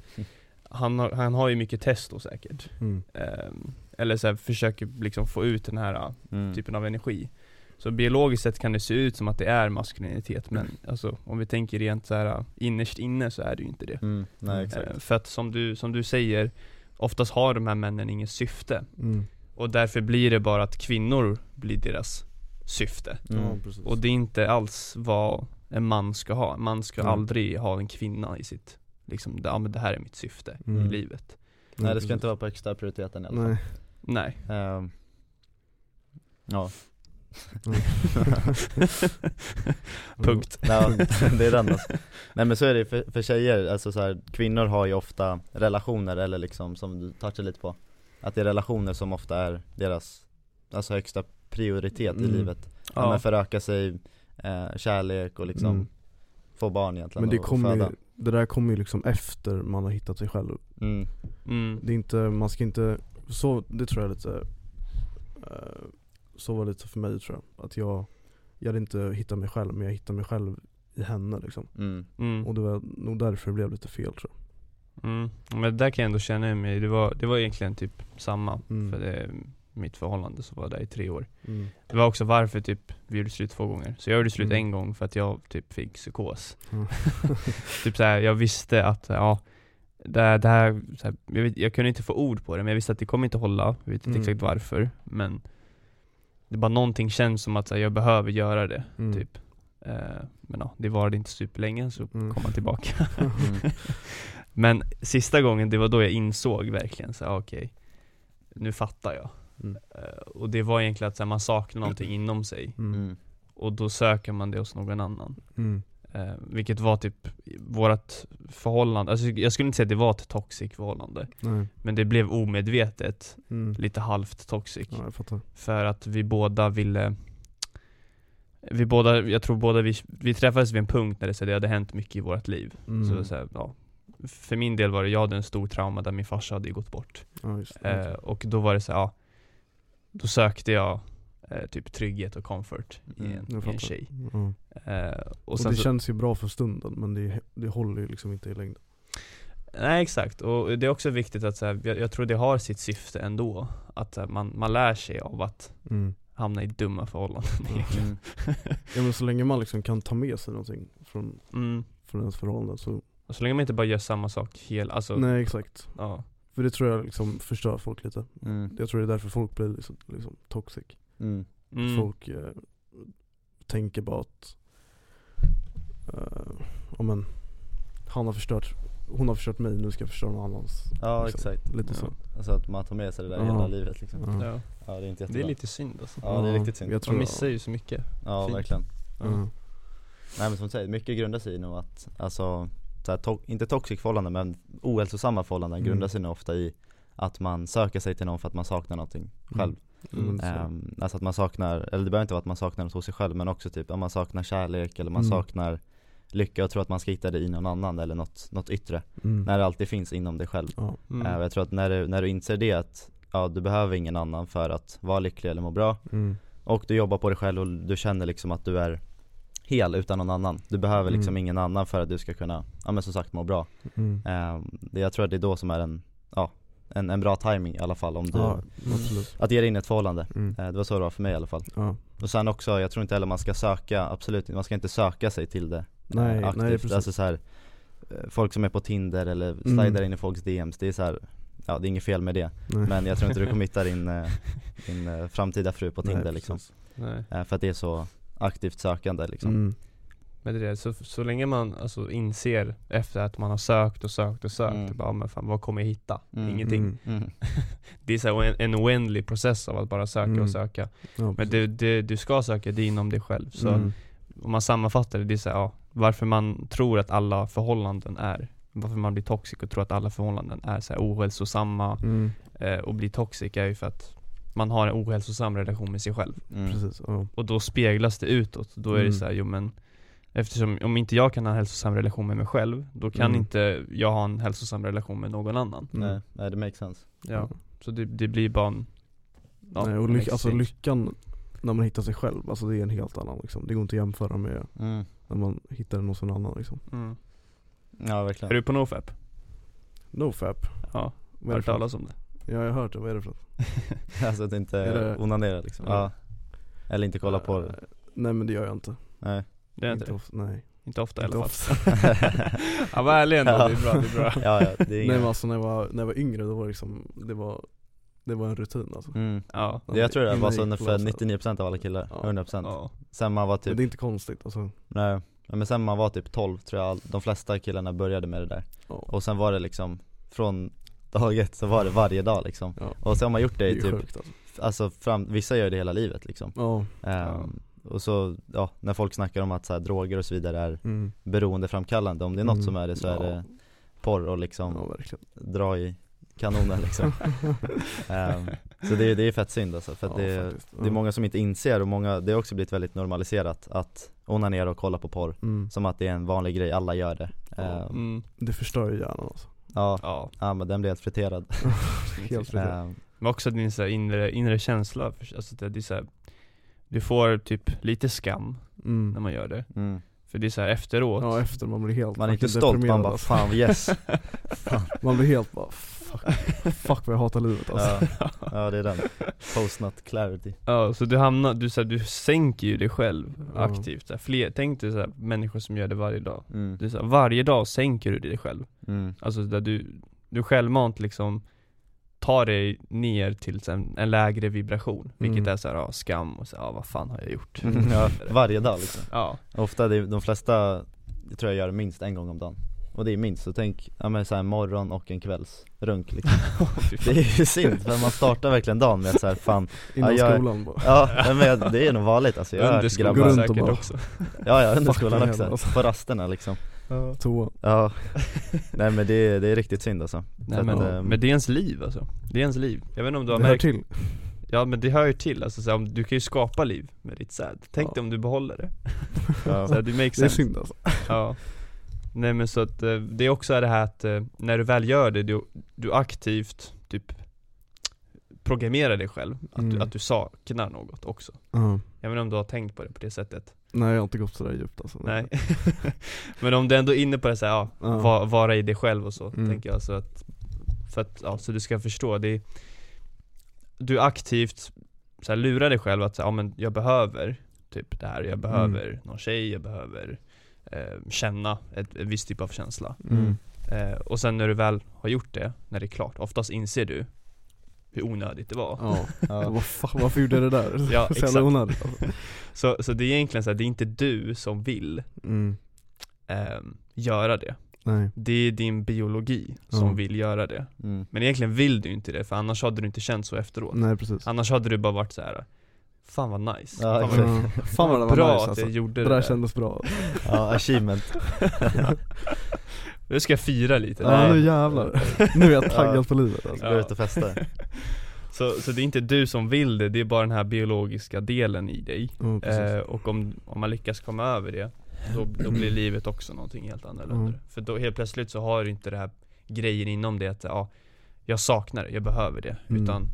han har, han har ju mycket testo säkert Mm. eh, Eller så här, försöker liksom få ut den här mm. typen av energi. Så biologiskt sett kan det se ut som att det är maskulinitet men alltså om vi tänker rent så här innerst inne så är det ju inte det. mm. Nej Mm. exakt för att som du, som du säger, oftast har de här männen inget syfte. Mm. Och därför blir det bara att kvinnor blir deras syfte. Mm. Och det är inte alls vad en man ska ha. En man ska Mm. aldrig ha en kvinna i sitt, liksom, ja men det här är mitt syfte Mm. i livet. Nej det ska inte vara på extra prioriteten i alla fall Nej Nej. Ehm, Ja Punkt. Ja, det är den alltså. Nej men så är det för, för tjejer, alltså så här, kvinnor har ju ofta relationer eller liksom som du touchade lite på Att det är relationer som ofta är deras, alltså högsta prioritet i Mm. livet ja. men Föröka sig, eh, kärlek och liksom Mm. få barn egentligen Men det och, och kommer föda ju, det där kommer ju liksom efter man har hittat sig själv mm. mm. Det är inte, man ska inte, så, det tror jag är lite eh, Så var det lite för mig tror jag, att jag Jag hade inte hittat mig själv men jag hittade mig själv i henne liksom Mm. Mm. Och det var nog därför det blev lite fel tror jag Mm. Men det där kan jag ändå känna i mig, det var, det var egentligen typ samma Mm. För det, mitt förhållande som var där i tre år mm. Det var också varför typ vi gjorde slut två gånger Så jag gjorde slut Mm. en gång för att jag typ fick psykos Mm. Typ såhär, jag visste att ja det, här- det här, så här jag, vet, jag kunde inte få ord på det men jag visste att det kommer inte hålla Jag vet inte Mm. exakt varför men Det är bara någonting känns som att här, jag behöver göra det Mm. typ Eh, men ja, det varade inte superlänge så Mm. kom han tillbaka. Mm. Men sista gången, det var då jag insåg verkligen så här, okej, nu fattar jag. Mm. Eh, och det var egentligen att här, man saknar någonting inom sig, Mm. Mm. och då söker man det hos någon annan. Eh, vilket var typ vårat förhållande, alltså jag skulle inte säga att det var ett toxic förhållande, Nej. men det blev omedvetet Mm. lite halvt toxic. Ja, jag fattar. För att vi båda ville Vi båda, jag tror båda vi, vi träffades vid en punkt när det, så det hade hänt mycket i vårt liv. Mm. Så, så här, ja, för min del var det, jag hade en stor trauma där min farsa hade gått bort. Ja, just det. Eh, och då var det så här, ja, då sökte jag eh, typ trygghet och comfort i Mm, en, jag i en tjej. Ja. Eh, och Och, det så, känns ju bra för stunden men det, det håller ju liksom inte i längden. Nej exakt, och det är också viktigt att så här, jag, jag tror det har sitt syfte ändå. Att här, man, man lär sig av att Mm. hamna i dumma förhållanden egentligen. Mm. Ja men så länge man liksom kan ta med sig någonting från, Mm. från ens förhållande så, Och så länge man inte bara gör samma sak hela, alltså, nej exakt. ja. För det tror jag liksom förstör folk lite. Mm. Jag tror det är därför folk blir liksom, liksom toxic. Mm. Mm. Folk eh, tänker bara att, eh, men, han har förstört, hon har förstört mig, nu ska jag förstöra någon annans. Ja liksom. exakt, Lite Ja. så. alltså att man tar med sig det där Ja. hela livet liksom Ja. Ja. Ja det är inte Det jättebra är lite synd alltså. Ja det är riktigt synd Jag tror Man missar ju så mycket. Ja fint. verkligen Ja. Ja. Nej men som du säger, mycket grundar sig i nog att, alltså, så här, to- inte toxic förhållanden men ohälsosamma förhållanden Mm. grundar sig nog ofta i att man söker sig till någon för att man saknar någonting själv Mm. Mm. Ehm, Alltså att man saknar, eller det behöver inte vara att man saknar något hos sig själv men också typ om man saknar kärlek eller man Mm. saknar lycka och tror att man ska hitta det i någon annan eller något, något yttre Mm. När det alltid finns inom dig själv Ja. Och Jag tror att när du, när du inser det att ja, du behöver ingen annan för att vara lycklig eller må bra Mm. Och du jobbar på dig själv och du känner liksom att du är hel utan någon annan Du behöver liksom Mm. ingen annan för att du ska kunna, ja men som sagt må bra Mm. det, Jag tror att det är då som är en, ja, en, en bra timing i alla fall om du, Ja, att ge dig in i ett förhållande Mm. eh, Det var så det var för mig i alla fall Ja. Och sen också, jag tror inte heller man ska söka, absolut man ska inte söka sig till det eh, Nej, aktivt nej, precis. Alltså så här, eh, folk som är på Tinder eller Mm. slidar in i folks DMs, det är så här, ja det är inget fel med det Nej. Men jag tror inte du kommer hitta din, din framtida fru på Tinder Nej, liksom. Nej. Eh, För att det är så aktivt sökande liksom Mm. Men det är så, så länge man alltså inser efter att man har sökt och sökt och sökt, Mm. bara, men fan, vad kommer jag hitta? Mm. Ingenting. Mm. mm. Det är så här en, en oändlig process av att bara söka Mm. och söka. Ja, Men det, det, du ska söka det inom dig själv. Så Mm. om man sammanfattar det, det är så här, ja, varför man tror att alla förhållanden är, varför man blir toxic och tror att alla förhållanden är så här ohälsosamma Mm. eh, och blir toxic är ju för att man har en ohälsosam relation med sig själv. Mm. Precis, ja. Och då speglas det utåt. Då är det Mm. så här, jo men Eftersom, om inte jag kan ha en hälsosam relation med mig själv, då kan Mm. inte jag ha en hälsosam relation med någon annan. Mm. Nej, nej det makes sense Ja. Så det, det blir bara en ja, Nej, och lyck, alltså lyckan när man hittar sig själv, alltså det är en helt annan liksom. Det går inte att jämföra med mm. när man hittar någon annan liksom. mm. Ja Är verkligen du på NoFap? NoFap, Ja, vad är har du något? talas om det? Ja jag har hört det, vad är det för något? Alltså att inte Är det- onanera liksom, Ja. ja Eller inte kolla på det Nej men det gör jag inte. Nej Det är inte det? ofta, nej. Inte ofta i Inte alla fall. Ja var ärlig ändå, Ja. det är bra, det är bra Ja ja, det är Nej men alltså när jag var, när jag var yngre då var det liksom, det var, det var en rutin alltså. mm. Ja, Det Jag tror det var så för gymnasiet. 99% av alla killar, Ja. 100% ja. Sen man var Men typ, det är inte konstigt alltså. nej Ja, men sen man var typ 12 tror jag de flesta killarna började med det där Ja. Och sen var det liksom, från dag ett så var det varje dag liksom Ja. Och så har man gjort det Det i typ, sjukt alltså. alltså fram, vissa gör det hela livet liksom Ja. Och så, ja, när folk snackar om att så här, droger och så vidare är Mm. beroendeframkallande, om det är något Mm. som är det så är Ja. det porr och liksom Ja dra i kanonen liksom Ehm, Så det, är- det är fett synd alltså, för Ja, det, faktiskt. det är många som inte inser och många, det har också blivit väldigt normaliserat att onanera och kolla på porr Mm. Som att det är en vanlig grej, alla gör det Ja. Mm. Det förstör ju hjärnan alltså. Ja, Ja, ja men den blir helt friterad Helt fritt. Ehm, men också din så här inre, inre känsla, alltså det, det är så här, Du får typ lite skam när Mm. man gör det mm. För det är så här efteråt Ja efter man blir helt Man är inte stolt, man bara alltså. fan yes Man blir helt bara fuck, fuck vad jag hatar livet alltså. ja, ja det är den, post-nut clarity Ja, så du hamnar, du, så här, du sänker ju dig själv aktivt. Så här, fler, tänk dig så här, människor som gör det varje dag. mm. Du, så här, varje dag sänker du dig själv. Mm. Alltså där du, du självmant liksom ta dig ner till en, en lägre vibration Vilket Mm. är såhär, ja, skam och så, ja, vad fan har jag gjort? ja, varje dag liksom. Ja, Ofta, det, är- de flesta, jag tror jag gör det minst en gång om dagen. Och det är minst, så tänk, ja men såhär morgon och en kvällsrunk liksom. Det är ju synd, för man startar verkligen dagen med att såhär fan Innan Ja, jag- skolan bara. Ja, men jag- det är nog vanligt alltså, jag har och säkert bara- också. Ja ja, under skolan också, alltså. på rasterna liksom Toa Ja, nej men det, är- det är riktigt synd alltså. Nej, men, att, ehm, men det är ens liv alltså, det är ens liv. Jag vet inte om du har Det hör märkt till. Ja men det hör ju till, alltså, så här, om, du kan ju skapa liv med ditt säd. Tänk Ja. dig om du behåller det, ja. så här, det makes Det är sense. synd alltså. Ja. Nej men så att eh, det är också det här att eh, när du väl gör det, du, du aktivt typ programmerar dig själv. Att, Mm. du, att du saknar något också. Ja. Jag vet inte om du har tänkt på det på det sättet? Nej jag har inte gått sådär djupt alltså Nej Men om du ändå är inne på det så här, ja, Ja. va, vara i dig själv och så, Mm. tänker jag så att För att, ja, så du ska förstå, det är, Du aktivt så här, lurar dig själv att så här, ja men jag behöver typ det här, jag behöver någon tjej, jag behöver eh, känna ett, ett visst typ av känsla Mm. eh, Och sen när du väl har gjort det, när det är klart, oftast inser du hur onödigt det var Ja, Ja. varför gjorde jag det där? Ja, Så jävla exakt. onödigt alltså. Så, så det är egentligen så här, det är inte du som vill mm. ehm, göra det Nej Det är din biologi som Ja. vill göra det Mm. Men egentligen vill du inte det, för annars hade du inte känt så efteråt Nej precis Annars hade du bara varit så här. Fan vad nice, Ja, fan, vad, Ja. Fan vad det var bra nice att alltså jag gjorde Det det, där där kändes bra Ja, achievement Nu ska jag fira lite. Ja nu jävlar, nu är jag taggad på livet alltså. Gå ut och festa så, så det är inte du som vill det, det är bara den här biologiska delen i dig. Precis. eh, Och om, om man lyckas komma över det Då, då blir livet också någonting helt annorlunda Mm. För då helt plötsligt så har du inte det här grejen inom det att ja, jag saknar det, jag behöver det. Mm. Utan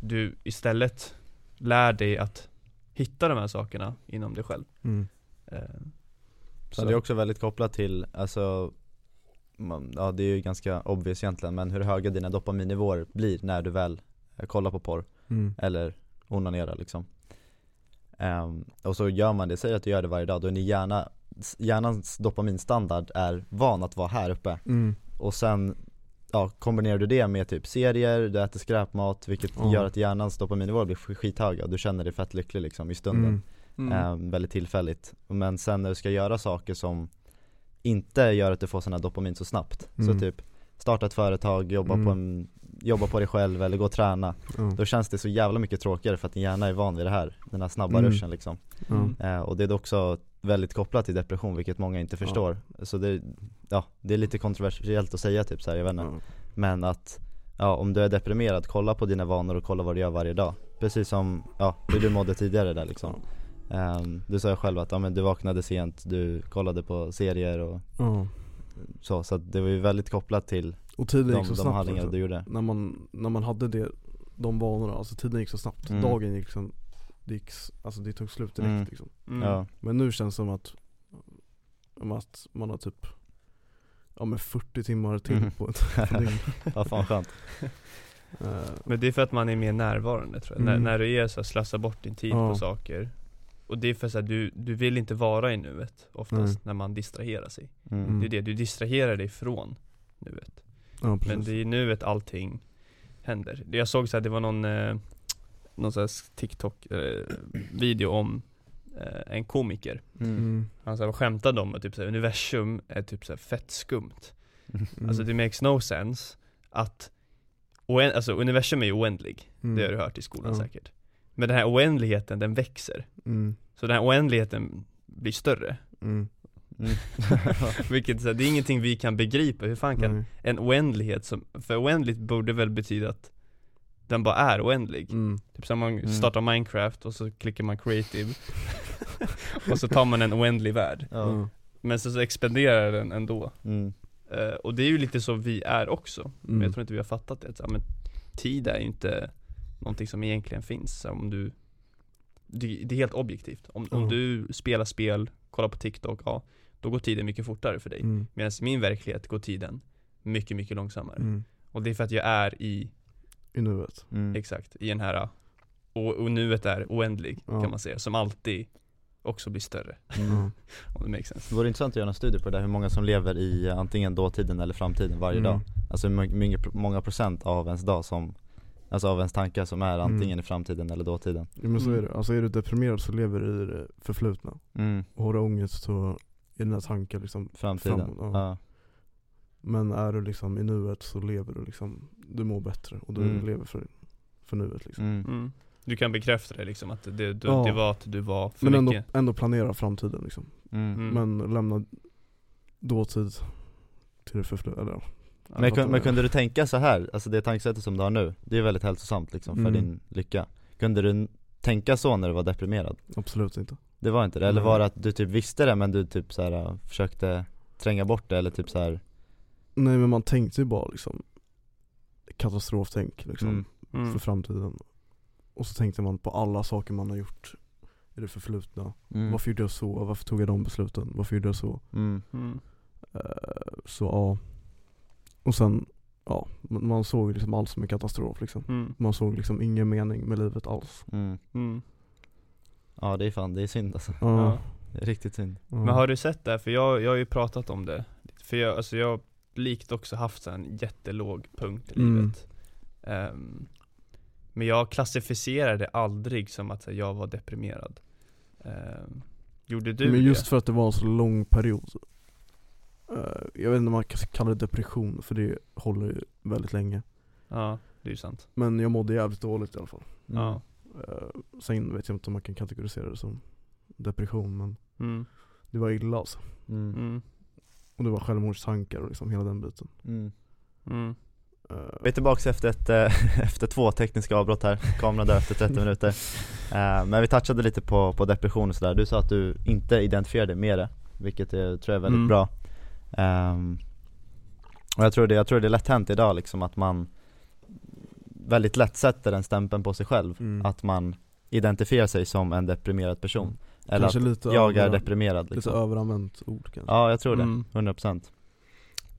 du istället lär dig att hitta de här sakerna inom dig själv. Mm. eh, Så. det är också väldigt kopplat till, alltså man, Ja det är ju ganska obvious egentligen men hur höga dina dopaminnivåer blir när du väl eh, kollar på porr Mm. eller onanerar liksom Ehm, Och så gör man det, säg att du gör det varje dag, då är ni hjärna, hjärnans dopaminstandard är van att vara här uppe Mm. Och sen ja, kombinerar du det med typ serier, du äter skräpmat vilket Ja. gör att hjärnans dopaminnivåer blir sk- skithöga och du känner dig fett lycklig liksom i stunden Mm. Ehm, väldigt tillfälligt. Men sen när du ska göra saker som inte gör att du får här dopamin så snabbt, Mm. så typ starta ett företag, jobba, Mm. på en, jobba på dig själv eller gå och träna Ja. Då känns det så jävla mycket tråkigare för att din hjärna är van vid det här, den här snabba Mm. ruschen liksom Ja. eh, Och det är också väldigt kopplat till depression vilket många inte förstår Så det, ja, det är lite kontroversiellt att säga typ så här, jag vet inte Ja. Men att, ja om du är deprimerad, kolla på dina vanor och kolla vad du gör varje dag Precis som, ja, hur du mådde tidigare där liksom Ehm, Du sa ju själv att, ja men du vaknade sent, du kollade på serier och Ja. så, så att det var ju väldigt kopplat till Och tiden de, gick så de snabbt handlingar du gjorde när, man, när man hade det, de vanorna, alltså tiden gick så snabbt Mm. Dagen gick liksom, det gick, alltså det tog slut direkt Mm. liksom mm. Ja, Men nu känns det som att, att man har typ Ja men 40 timmar till Mhm. på ett dygn. ja fan skönt Eh, Men det är för att man är mer närvarande tror jag, Mm. när, när du är så här, slösar bort din tid Ja. på saker Och det är för att du, du vill inte vara i nuet oftast Nej. när man distraherar sig mm. Mm. Det är det, du distraherar dig från nuet Ja Men det är i nuet allting händer Det- Jag såg så här, det var någon, eh, någon här TikTok eh, video om eh, en komiker Mm. mm. Han så här, skämtade om att typ så här, universum är typ så här, fett skumt Mm. Alltså det makes no sense att Alltså universum är ju oändlig, Mm. det har du hört i skolan Ja. säkert Men den här oändligheten, den växer mm. Så den här oändligheten blir större Mm. Mm. Vilket, så här, det är ingenting vi kan begripa, hur fan kan Nej. en oändlighet som, för oändligt borde väl betyda att den bara är oändlig Mm. Typ som man Mm. startar Minecraft och så klickar man creative Och så tar man en oändlig värld. Ja. Men så, så expanderar den ändå Mm. Eh, Och det är ju lite så vi är också Men Mm. jag tror inte vi har fattat det, så, men tid är ju inte någonting som egentligen finns om du Det, det är helt objektivt, om, om Ja. du spelar spel, kollar på TikTok, ja Då går tiden mycket fortare för dig Mm. Medan i min verklighet går tiden mycket, mycket långsammare Mm. Och det är för att jag är i, I nuet Mm. exakt, i den här Och, och nuet är oändlig Ja. kan man säga, som alltid också blir större mm. Om det makes sense Det vore intressant att göra en studie på det där, hur många som lever i eh, antingen dåtiden eller framtiden varje Mm. dag Alltså hur många, många procent av ens dag som Alltså av ens tankar som är antingen Mm. i framtiden eller dåtiden Ja, men så är Mm. det, alltså är du deprimerad så lever du i det förflutna mm. Och har du ångest så är dina tankar liksom Framtiden, Framåt, ja. ja. Men är du liksom i nuet så lever du liksom, du mår bättre och du Mm. lever för, för nuet liksom Mm. Mm. Du kan bekräfta det liksom, att det, det, Ja. det var att du var för Men ändå, mycket ändå planera framtiden liksom Mm. Mm. Men lämna dåtid till det förflutna, eller ja. Men, fattar kun, men kunde du tänka så här, alltså det tankesättet som du har nu, det är väldigt hälsosamt liksom för Mm. din lycka Kunde du tänka så när du var deprimerad? Absolut inte Det var inte det? Eller var det att du typ visste det men du typ så här, äh, försökte tränga bort det eller typ så här. Nej men man tänkte ju bara liksom Katastroftänk liksom Mm. mm. för framtiden Och så tänkte man på alla saker man har gjort i det förflutna Mm. Varför gjorde jag så? Varför tog jag de besluten? Varför gjorde jag så? Mm. Mm. Eh, Så ja Och sen, ja, man såg liksom allt som en katastrof liksom Mm. Man såg liksom ingen mening med livet alls Mm. Mm. Ja det är fan, det är synd alltså Ja. Det är riktigt synd ja. Men har du sett det? För jag, jag har ju pratat om det För jag, alltså jag har likt också haft en jättelåg punkt i Mm. livet Ehm, Men jag klassificerade aldrig som att jag var deprimerad Ehm, Gjorde du Men just det? för att det var en så lång period Jag vet inte om man kan kalla det depression för det håller ju väldigt länge Ja, det är ju sant Men jag mådde jävligt dåligt i alla fall Mm. Ja Eh, Sen vet jag inte om man kan kategorisera det som depression men mm. det var illa alltså Mm. Mm. Och det var självmordstankar och liksom hela den biten Mm. Mm. Eh, Vi är tillbaka efter, ett, eh, efter två tekniska avbrott här, kameran dör efter 30 minuter Eh, Men vi touchade lite på, på depression och sådär, du sa att du inte identifierade med det Vilket jag tror är väldigt Mm. bra Ehm, Och jag tror, det, jag tror det är lätt hänt idag liksom att man Väldigt lätt sätter den stämpeln på sig själv Mm. Att man identifierar sig som en deprimerad person Mm. Eller Kanske att lite jag är deprimerad Lite liksom. överanvänt ord kanske Ja jag tror det, Mm. 100%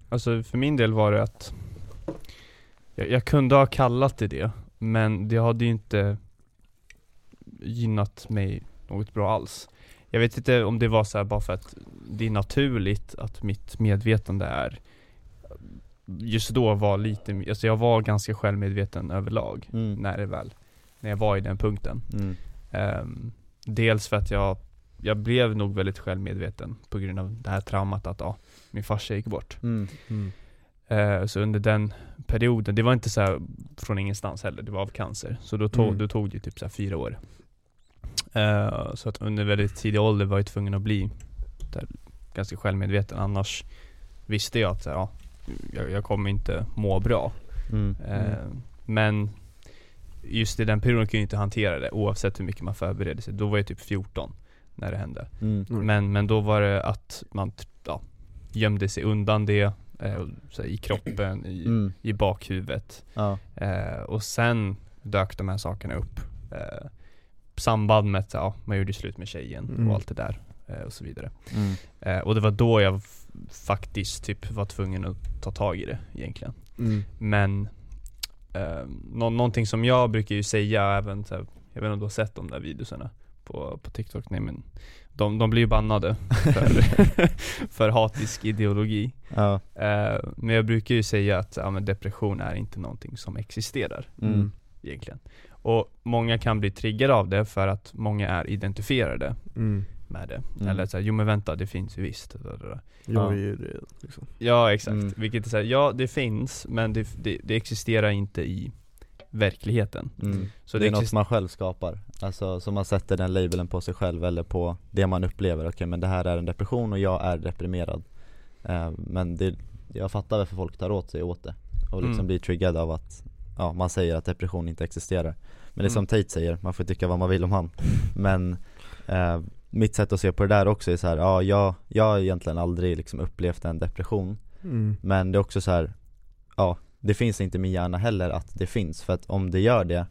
Alltså för min del var det att jag, jag kunde ha kallat det det, men det hade ju inte gynnat mig något bra alls. Jag vet inte om det var så här bara för att det är naturligt att mitt medvetande är Just då var lite, alltså jag var ganska självmedveten överlag mm. när det väl, när jag var i den punkten. Mm. Ehm, dels för att jag, jag blev nog väldigt självmedveten på grund av det här traumat att ja, min farsa gick bort. Mm. Eh, så under den perioden, det var inte så från ingenstans heller, det var av cancer. Så då tog, Mm. då tog det typ så fyra år. Eh, så att under väldigt tidig ålder var jag tvungen att bli där, ganska självmedveten. Annars visste jag att ja, jag, jag kommer inte må bra. Mm. Eh, men just i den perioden kunde jag inte hantera det oavsett hur mycket man förberedde sig. Då var jag typ 14 när det hände. Mm. Mm. Men, men då var det att man ja, gömde sig undan det, eh, i kroppen, i, Mm. i bakhuvudet. Ja. Eh, och sen dök de här sakerna upp. Eh, samband med att ja, man gjorde slut med tjejen Mm. och allt det där. Eh, och så vidare. Mm. Eh, och det var då jag faktiskt typ var tvungen att ta tag i det egentligen. Mm. Men eh, nå- någonting som jag brukar ju säga även, så här, jag vet inte om du har sett de där videorna på, på TikTok? Nej men de, de blir ju bannade för, för hatisk ideologi. Ja. Eh, men jag brukar ju säga att ja, men depression är inte någonting som existerar Mm. egentligen. Och många kan bli triggade av det för att många är identifierade Mm. med det. Mm. Eller såhär, jo men vänta det finns ju visst. Jag Ja. är ju det liksom Ja exakt, Mm. vilket är såhär, ja det finns men det, det, det existerar inte i verkligheten. Mm. Så det är något man själv skapar, alltså så man sätter den labeln på sig själv eller på det man upplever, okej men det här är en depression och jag är deprimerad eh, Men det, jag fattar varför folk tar åt sig åt det och liksom Mm. blir triggade av att ja, man säger att depression inte existerar Men det är som Mm. Tate säger, man får tycka vad man vill om han Men eh, mitt sätt att se på det där också är så här, ja jag, jag har egentligen aldrig liksom upplevt en depression mm. men det är också så här, ja, det finns inte i min hjärna heller att det finns. För att om det gör det,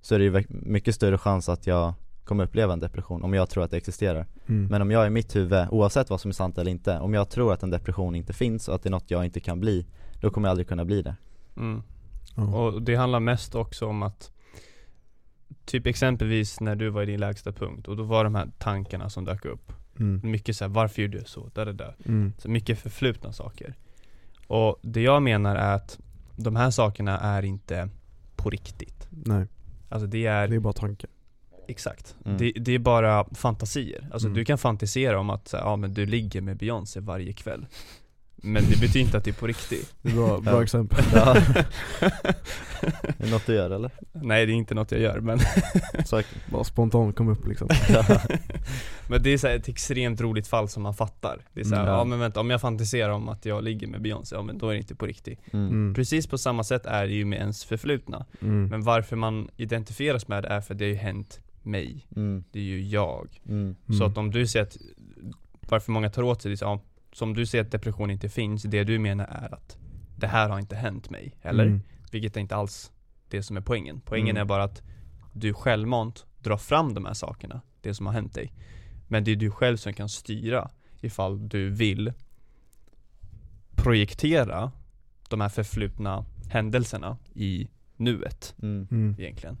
så är det ju mycket större chans att jag kommer uppleva en depression om jag tror att det existerar. Mm. Men om jag i mitt huvud, oavsett vad som är sant eller inte, om jag tror att en depression inte finns och att det är något jag inte kan bli, då kommer jag aldrig kunna bli det. Mm. Ja. Och det handlar mest också om att Typ exempelvis när du var i din lägsta punkt och då var de här tankarna som dök upp mm. Mycket såhär, varför gjorde jag så? Där, där, där. Mm. Så mycket förflutna saker Och det jag menar är att de här sakerna är inte på riktigt. Nej, Alltså det är, det är bara tankar. exakt. Mm. Det, det är bara fantasier. Alltså Mm. du kan fantisera om att så här, ja men du ligger med Beyoncé varje kväll. Men det betyder inte att det är på riktigt. Det är bra, bra Ja. exempel. Ja. är det något du gör eller? Nej det är inte något jag gör men. Bara spontant kom upp liksom. men det är så här ett extremt roligt fall som man fattar. Det är så här, Mm. ja men vänta, om jag fantiserar om att jag ligger med Beyoncé, ja men då är det inte på riktigt. Mm. Mm. Precis på samma sätt är det ju med ens förflutna. Mm. Men varför man identifieras med det är för att det har ju hänt mig. Mm. Det är ju jag. Mm. Så att om du säger att, varför många tar åt sig det, så, ja, som du säger att depression inte finns, det du menar är att det här har inte hänt mig, eller? Mm. Vilket är inte alls det som är poängen. Poängen Mm. är bara att du självmant drar fram de här sakerna, det som har hänt dig. Men det är du själv som kan styra ifall du vill projektera de här förflutna händelserna i nuet Mm. Mm. egentligen.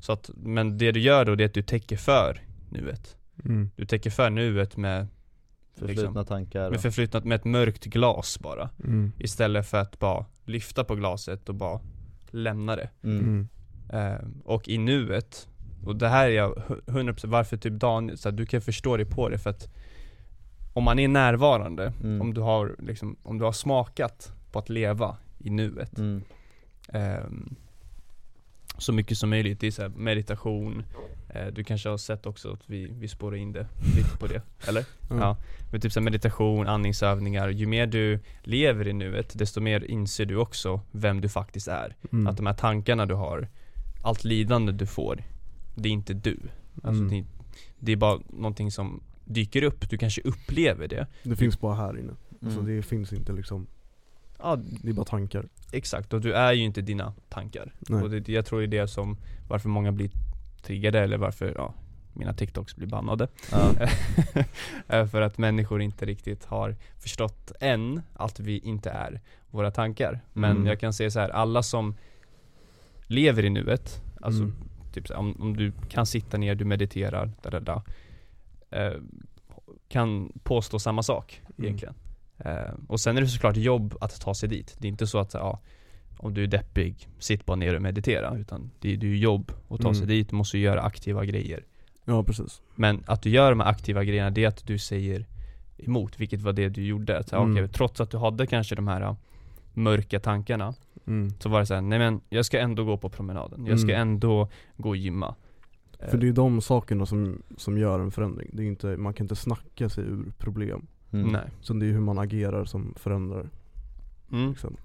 Så att, men det du gör då det är att du täcker för nuet. Mm. Du täcker för nuet med, Förflutna liksom, tankar med och... förflutnat med ett mörkt glas bara. Mm. Istället för att bara lyfta på glaset och bara lämna det. mm. Eh, och i nuet, och det här är jag hu- 100% varför typ Daniel, så att du kan förstå dig på det för att om man är närvarande, Mm. om du har liksom, om du har smakat på att leva i nuet Mm. Så mycket som möjligt, det är så här meditation eh, Du kanske har sett också att vi, vi spårar in det lite på det, eller? Ja. Ja, men typ så här meditation, andningsövningar, ju mer du lever i nuet desto mer inser du också vem du faktiskt är Mm. Att de här tankarna du har, allt lidande du får, det är inte du Alltså Mm. det, det är bara någonting som dyker upp, du kanske upplever det Det finns bara här inne. Alltså Mm. det finns inte liksom, Ja, det är bara tankar. exakt, och du är ju inte dina tankar Nej. Och det, jag tror det är det som, varför många blir triggade eller varför, ja, mina TikToks blir bannade Ja. För att människor inte riktigt har förstått än att vi inte är våra tankar Men Mm. jag kan säga så här, alla som lever i nuet, alltså Mm. typ här, om, om du kan sitta ner, du mediterar, da, da, da, eh, kan påstå samma sak Mm. egentligen eh, Och sen är det såklart jobb att ta sig dit, det är inte så att ja, om du är deppig, sitt bara ner och meditera Utan det är ju jobb att ta sig Mm. dit, du måste göra aktiva grejer Ja precis. Men att du gör de här aktiva grejerna, det är att du säger emot, vilket var det du gjorde. Att, så, Mm. okej, trots att du hade kanske de här mörka tankarna, Mm. så var det så här, nej men jag ska ändå gå på promenaden, jag ska Mm. ändå gå och gymma. För det är de sakerna som, som gör en förändring. Det är inte, man kan inte snacka sig ur problem. Mm. Nej. Så det är hur man agerar som förändrar. Mm, Liksom.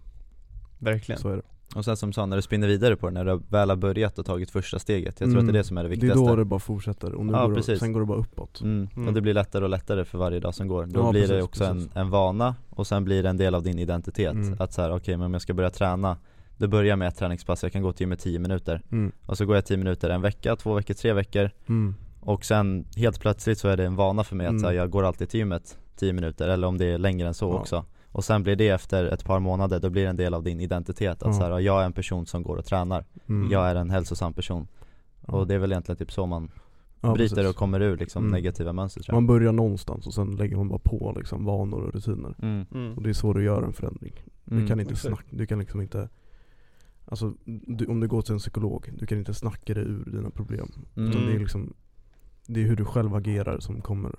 verkligen. Så är det. Och sen som du sa, när du spinner vidare på det, när du väl har börjat och tagit första steget Jag tror Mm. att det är det som är det Det är viktigaste då det bara fortsätter och nu Ja, går det, sen går det bara uppåt. Mm. Mm. Och det blir lättare och lättare för varje dag som går Då Ja, blir det precis, också en, en vana och sen blir det en del av din identitet Mm. Att så här, okej men om jag ska börja träna Det börjar med ett träningspass, jag kan gå till gymmet 10 minuter Mm. Och så går jag 10 minuter en vecka, två veckor, tre veckor Mm. Och sen helt plötsligt så är det en vana för mig att Mm. så här, jag går alltid till gymmet 10 minuter eller om det är längre än så Ja. också Och sen blir det efter ett par månader, då blir det en del av din identitet Att Ja. så här, jag är en person som går och tränar Mm. Jag är en hälsosam person. Och det är väl egentligen typ så man Ja, bryter precis. och kommer ur liksom Mm. negativa mönster tror jag Man börjar någonstans och sen lägger man bara på liksom vanor och rutiner. mm. Mm. Och det är så du gör en förändring. Mm. Du kan inte snacka, du kan liksom inte Alltså du, om du går till en psykolog, du kan inte snacka dig ur dina problem. Mm. Utan det är liksom Det är hur du själv agerar som kommer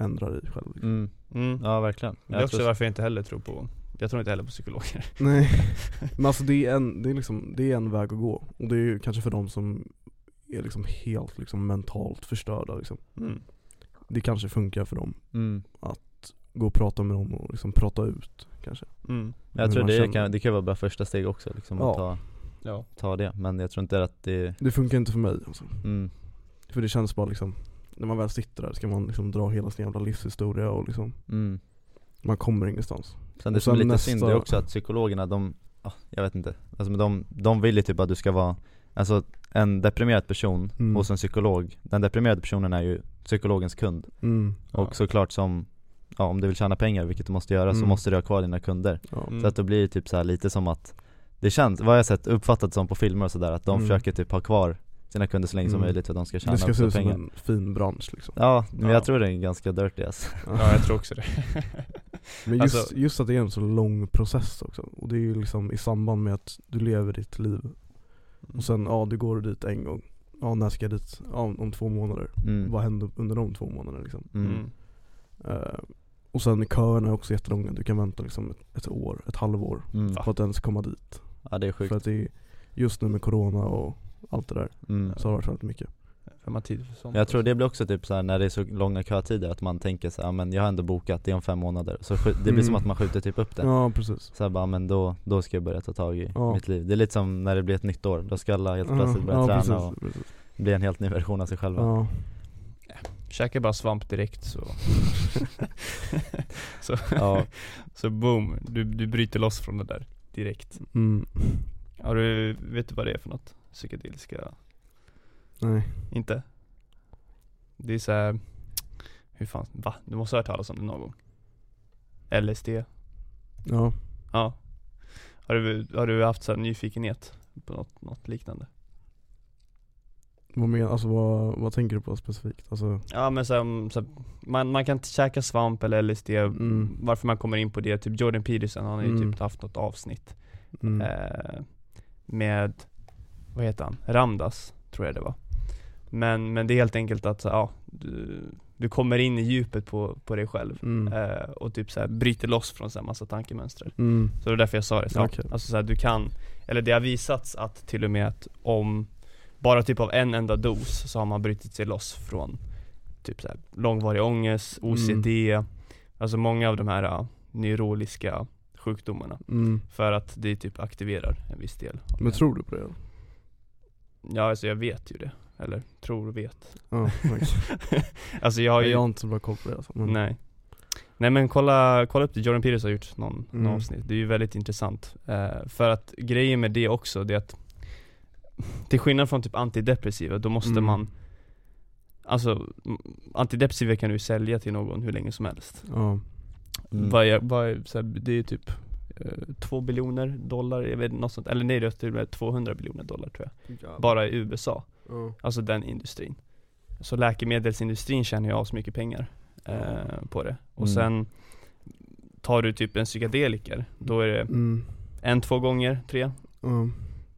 ändra dig själv liksom. Mm. Mm. Ja verkligen Det är Jag också tror- varför jag inte heller tror på, jag tror inte heller på psykologer. Nej Men alltså det är en, det är liksom, det är en väg att gå. Och det är ju kanske för de som är liksom helt liksom mentalt förstörda liksom. Mm. Det kanske funkar för dem. mm. Gå och prata med dem och liksom prata ut kanske. Mm. Jag tror det känner. kan, det kan vara bra första steg också liksom Ja. att ta, Ja. ta det Men jag tror inte att det, Det funkar inte för mig alltså. mm. För det känns bara liksom När man väl sitter där ska man liksom dra hela sin jävla livshistoria och liksom Mm. Man kommer ingenstans Sen det som är lite nästa- synd är också att psykologerna de, ah, jag vet inte Alltså men de, de vill ju typ att du ska vara Alltså en deprimerad person Mm. hos en psykolog Den deprimerade personen är ju psykologens kund mm. Och Ja. såklart som Ja om du vill tjäna pengar, vilket du måste göra, så Mm. måste du ha kvar dina kunder Ja. Mm. Så att då blir det typ så här lite som att Det känns, vad jag sett uppfattat som på filmer och sådär, att de Mm. försöker typ ha kvar sina kunder så länge som Mm. möjligt för att de ska tjäna Det ska se ut som pengar en fin bransch liksom Ja, men Ja. jag tror det är ganska dirty alltså. ja, jag tror också det. Men just, Alltså- just att det är en så lång process också Och det är ju liksom i samband med att du lever ditt liv Och sen, ja du går dit en gång Ja när ska jag dit? Ja om, om två månader Mm. Vad händer under de två månaderna liksom? Mm. Eh, och sen köerna är också jättelånga, du kan vänta liksom ett, ett år, ett halvår Mm. på att ens komma dit Ja det är sjukt. För att det är, just nu med corona och allt det där Mm. så har det varit väldigt mycket Vem har tid för sånt? Jag tror det blir också typ så här när det är så långa kötider att man tänker så här, men jag har ändå bokat det om fem månader Så det blir Mm. som att man skjuter typ upp det Ja precis Så här bara, men då, då ska jag börja ta tag i Ja. mitt liv Det är lite som när det blir ett nytt år, då ska alla helt plötsligt börja ja, träna precis, och precis. bli en helt ny version av sig själva Ja, Käkar bara svamp direkt så Så, Ja. så boom, du, du bryter loss från det där direkt mm. Har du, vet du vad det är för något? Psykedeliska, nej inte? Det är så här, hur fan, va? Du måste ha hört talas om det någon gång? LSD? Ja, Ja Har du, har du haft så här nyfikenhet på något, något liknande? vad men, alltså vad, vad tänker du på specifikt? Alltså, Ja men så, så man, man kan käka svamp eller LSD, Mm. varför man kommer in på det, typ Jordan Peterson, han har ju Mm. typ haft något avsnitt mm. eh, Med, vad heter han? Ramdas, tror jag det var Men, men det är helt enkelt att, ja, du, du kommer in i djupet på, på dig själv Mm. eh, Och typ så här, bryter loss från så massa tankemönster Mm. Så det är därför jag sa det, så, Okej. alltså så här, du kan, eller det har visats att till och med att om bara typ av en enda dos så har man brutit sig loss från typ så här, långvarig ångest, OCD, alltså många av de här uh, neurologiska sjukdomarna Mm. för att det typ aktiverar en viss del Men tror du på det? Ja alltså jag vet ju det, eller tror och vet Ja, okej. Alltså jag har ju, Jag har inte så bra koll på det alltså. men, nej Nej men kolla, kolla upp det, Jordan Peters har gjort någon, någon Mm. avsnitt, det är ju väldigt intressant eh, För att grejen med det också, det är att Till skillnad från typ antidepressiva, då måste Mm. man Alltså, antidepressiva kan du sälja till någon hur länge som helst Ja, Mm. vad är, vad så här, Det är typ eh, två biljoner dollar, jag vet något sånt, eller nej det är till och med 200 biljoner dollar tror jag. Bara i USA, ja. alltså den industrin. Så läkemedelsindustrin tjänar ju så mycket pengar eh, på det. Och Mm. sen Tar du typ en psykedeliker, då är det Mm. en, två gånger, tre. Ja.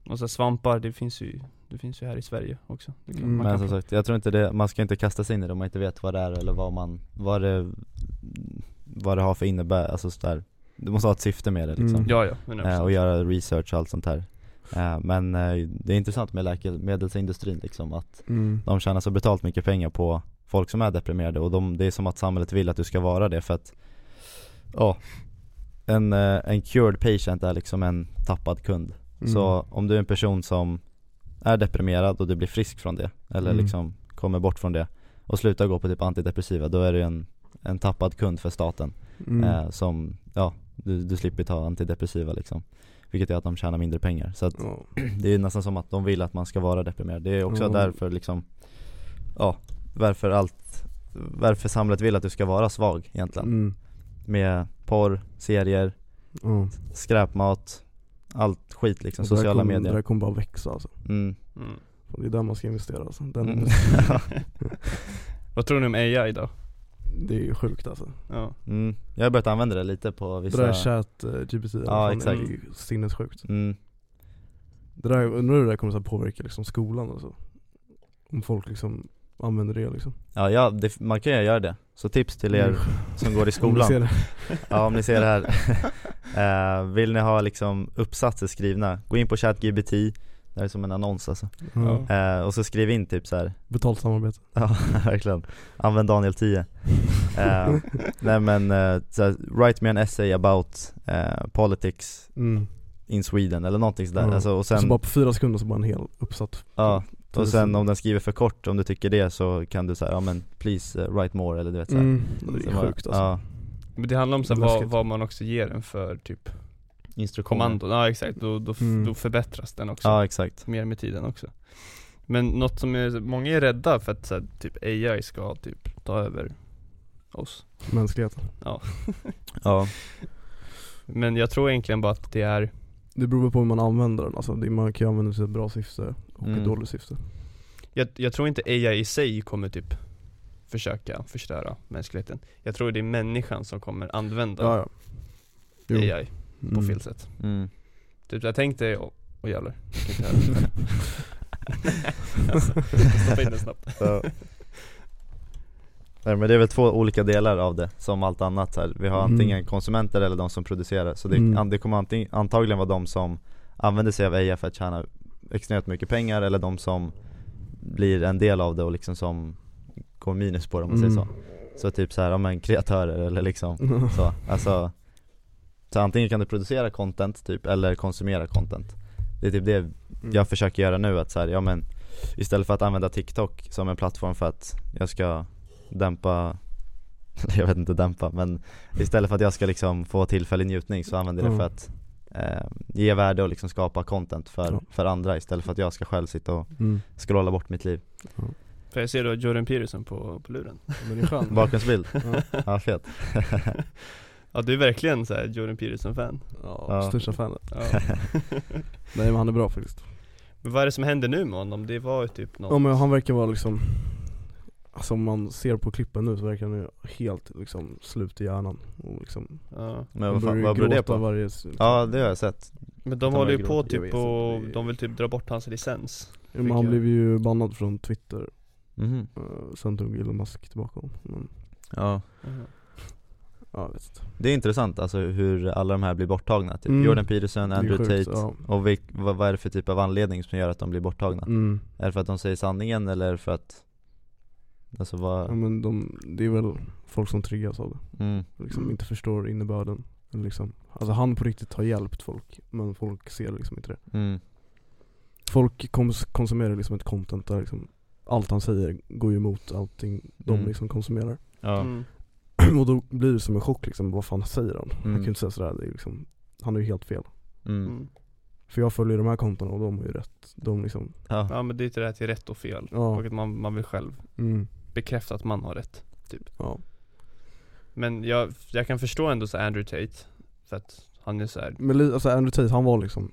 Och så svampar, det finns ju Det finns ju här i Sverige också. Mm. man Men som sagt, jag tror inte det, man ska inte kasta sig in i det om man inte vet vad det är eller vad man, vad det, vad det har för innebär, alltså sådär Du måste ha ett syfte med det liksom Mm. Ja ja, 100% eh, och göra research och allt sånt här eh, Men eh, det är intressant med läkemedelsindustrin liksom att Mm. de tjänar så brutalt mycket pengar på folk som är deprimerade och de, det är som att samhället vill att du ska vara det för att Ja en, eh, en cured patient är liksom en tappad kund Mm. Så om du är en person som är deprimerad och du blir frisk från det Eller Mm. liksom kommer bort från det Och slutar gå på typ antidepressiva, då är du en, en tappad kund för staten Mm. eh, Som, ja, du, du slipper ta antidepressiva liksom Vilket gör att de tjänar mindre pengar Så att Ja. det är nästan som att de vill att man ska vara deprimerad Det är också Mm. därför liksom Ja, varför allt Varför samhället vill att du ska vara svag egentligen Mm. Med porr, serier, Ja. skräpmat Allt skit liksom, det sociala kommer- Det medier där kommer bara växa alltså. mm. mm. Det är där man ska investera alltså. Den, Mm. Vad tror ni om AI då? Det är ju sjukt alltså. Ja, Mm. Jag har börjat använda det lite på Det vissa där chat uh, GPT, Ja, exakt. det är ju sinnessjukt. mm. Det där, undrar hur det där kommer här påverka liksom skolan och så. Om folk liksom använder det liksom. Ja, ja det, man kan ju göra det Så tips till er Mm. som går i Om skolan det. Ja om ni ser det här Eh, Vill ni ha liksom uppsatser skrivna, gå in på ChatGPT Det här är som en annons alltså Ja. Eh, Och så skriv in typ så här. Betalt samarbete. Ja verkligen, använd Daniel 10 Eh, Nej men, uh, så här, write me an essay about eh, politics Mm. in Sweden eller någonting sådär Ja. alltså, och Och så sen, bara på fyra sekunder så bara en hel uppsatt. ja, och tusen. sen om den skriver för kort, om du tycker det så kan du säga ja men please uh, write more eller du vet såhär Mm. Det Så är bara- sjukt alltså. Ja, men det handlar om så här, vad, vad man också ger den för typ instruktioner kommandon, ja exakt, då, då, Mm. då förbättras den också Ja exakt mer med tiden också Men något som är, många är rädda för att så här, typ AI ska typ ta över oss Mänskligheten. Ja, Men jag tror egentligen bara att det är Det beror på hur man använder den alltså. Man kan ju använda den till ett bra syfte och Mm. ett dåligt syfte. jag, jag tror inte AI i sig kommer typ försöka förstöra mänskligheten Jag tror det är människan som kommer använda Ja, ja. Jo. AI på Mm. fel sätt mm. Typ jag tänkte Åh jävlar, inte höra. alltså, stoppa in den snabbt Så. Nej men det är väl två olika delar av det, som allt annat här. Vi har Mm. antingen konsumenter eller de som producerar Så det, Mm. det kommer antingen, antagligen vara de som använder sig av AI för att tjäna extremt mycket pengar eller de som blir en del av det och liksom som går minus på det om man säger Mm. så Så typ så här, ja men kreatörer eller liksom så, alltså Så antingen kan du producera content typ, eller konsumera content Det är typ det Mm. jag försöker göra nu, att så här, ja men Istället för att använda TikTok som en plattform för att jag ska dämpa Jag vet inte dämpa, men istället för att jag ska liksom få tillfällig njutning så använder jag det för Mm. att eh, ge värde och liksom skapa content för, för andra istället för att jag ska själv sitta och Mm. scrolla bort mitt liv För jag ser du har Jordan Peterson på, på luren Men det är skönt Bakgrundsbild, ja. ja fet Ja du är verkligen så här Jordan Peterson-fan ja, Ja. största fanet ja. Nej men han är bra faktiskt Men vad är det som händer nu med honom? Det var ju typ något Ja men han verkar vara liksom Alltså om man ser på klippen nu så verkar han ju helt liksom slut i hjärnan och liksom ja. Men han vad, fan, vad beror det på? Varje, liksom, Ja det har jag sett Men de håller ju på. Jag typ och det- de vill typ dra bort hans licens men han blev ju bannad från Twitter Mhm. uh, Sen tog Elon Musk tillbaka honom men, Ja Mhm. Ja inte Det är intressant alltså hur alla de här blir borttagna, typ Mm. Jordan Peterson, Andrew sjukt, Tate ja. Och vilk, vad, vad är det för typ av anledning som gör att de blir borttagna? mm. Är det för att de säger sanningen eller för att Alltså Ja vad, men de, det är väl folk som triggas av det mm, liksom inte förstår innebörden liksom, Alltså han på riktigt har hjälpt folk men folk ser liksom inte det mm, Folk kons- konsumerar liksom ett content där liksom Allt han säger går ju emot allting de Mm. liksom konsumerar ja, Mm. Och då blir det som en chock liksom, vad fan säger han? Han Mm. kan ju inte säga sådär, det är liksom, han är ju helt fel mm, Mm. För jag följer de här kontona och de har ju rätt, de liksom, ja, Ja men det är inte det här till rätt och fel Ja. Och att man, man vill själv mm, bekräfta att man har rätt ja Men jag, jag kan förstå ändå så Andrew Tate För att han är så här. Men alltså Andrew Tate, han var liksom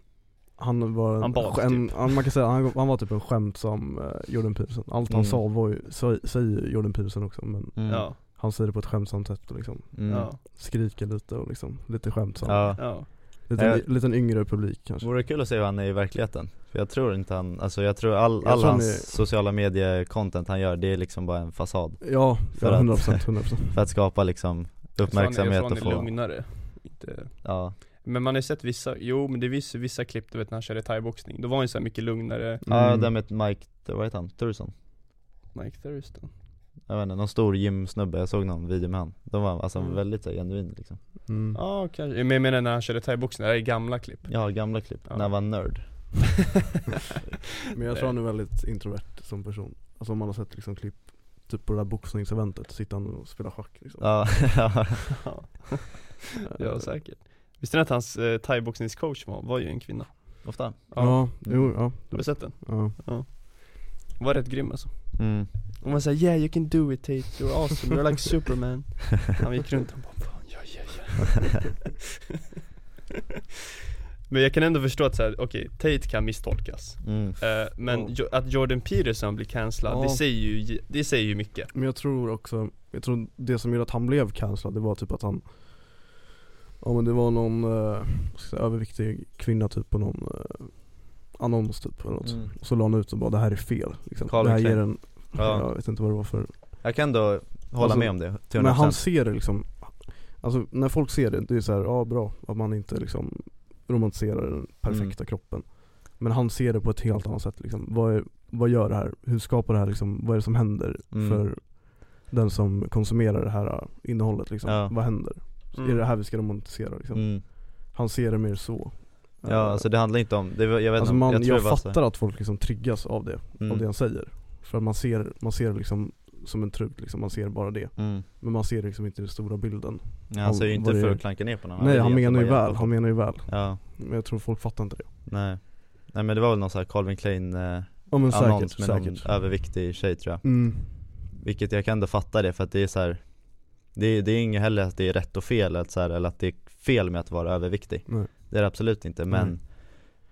Han var en, Han bad, en, typ. ja, man kan säga, han, han var typ en skämtsam uh, Jordan Peterson Allt han Mm. sa var ju, säger Jordan Peterson också men mm, Ja, han säger det på ett skämtsamt sätt och liksom mm. ja, skriker lite och liksom, lite skämtsam ja. ja Liten, Ja. liten yngre publik kanske Vore kul att se hur han är i verkligheten För jag tror inte han, alltså jag tror all, Jag all tror han hans är- sociala medie-content han gör, det är liksom bara en fasad Ja, För ja att- 100%, 100% För att skapa liksom uppmärksamhet jag och tror han är få, lugnare inte ja, Men man har ju sett vissa, jo men det är vissa, vissa klipp du vet när han körde thaiboxning Då var han ju så här mycket lugnare ja Mm. det med Mike, vad heter han? Thurston? Mike Thurston Jag vet inte, någon stor gymsnubbe, jag såg någon video med han. De var alltså Mm. väldigt så, genuin liksom. Mm. Ja kanske, men jag menar när han körde thaiboxning, det här är gamla klipp. Ja, gamla klipp, Ja. när han var nörd. Men jag tror han är väldigt introvert som person. Alltså om man har sett liksom klipp Typ på det där boxningseventet, sitter han och spelar schack liksom. Ja, ja, Ja, ja säkert. Visste ni att hans eh, thaiboxningscoach var, var ju en kvinna? ofta. Ja, jo, ja, Har du sett den? ja. Hon var rätt grym alltså mm. Hon var såhär 'Yeah you can do it Tate, you're awesome, you're like superman' Han gick runt och bara 'Fan, ja ja ja' Men jag kan ändå förstå att såhär, okej, Tate kan misstolkas Mm. Eh, Men Ja. jo, att Jordan Peterson blir cancellad, Ja. det säger ju, det säger ju mycket Men jag tror också, jag tror det som gjorde att han blev cancellad det var typ att han Ja men det var någon jag säga, överviktig kvinna typ på någon eh, annons typ eller något. Mm. Och så la han ut och bara det här är fel liksom. Det här ger en, Ja. jag vet inte vad det var för Jag kan ändå hålla Alltså, med om det, till 100% Men han ser det liksom Alltså när folk ser det, det är så här, ja bra att man inte liksom romantiserar den perfekta kroppen Men han ser det på ett helt annat sätt liksom. vad, är, vad gör det här? Hur skapar det här liksom, vad är det som händer Mm. för den som konsumerar det här äh, innehållet liksom? Ja. Vad händer? Mm. Är det här vi ska romantisera liksom? mm. Han ser det mer så Ja alltså det handlar inte om, det, jag vet Alltså inte, man, jag jag, tror det var fattar att folk liksom triggas av det, Mm. av det han säger För man ser, man ser liksom som en trut liksom, man ser bara det mm. Men man ser liksom inte den stora bilden ja, Han säger ju inte för att klanka ner på någon Nej han menar ju väl, han menar ju väl Ja, Men jag tror folk fattar inte det nej Nej men det var väl någon sån här Calvin Klein eh, Ja men annons säkert, med säkert någon överviktig tjej tror jag mm. Vilket jag kan ändå fatta det för att det är så här. Det det är inget heller att det är rätt och fel att så här, eller att det är fel med att vara överviktig Nej. Det är det absolut inte men Nej.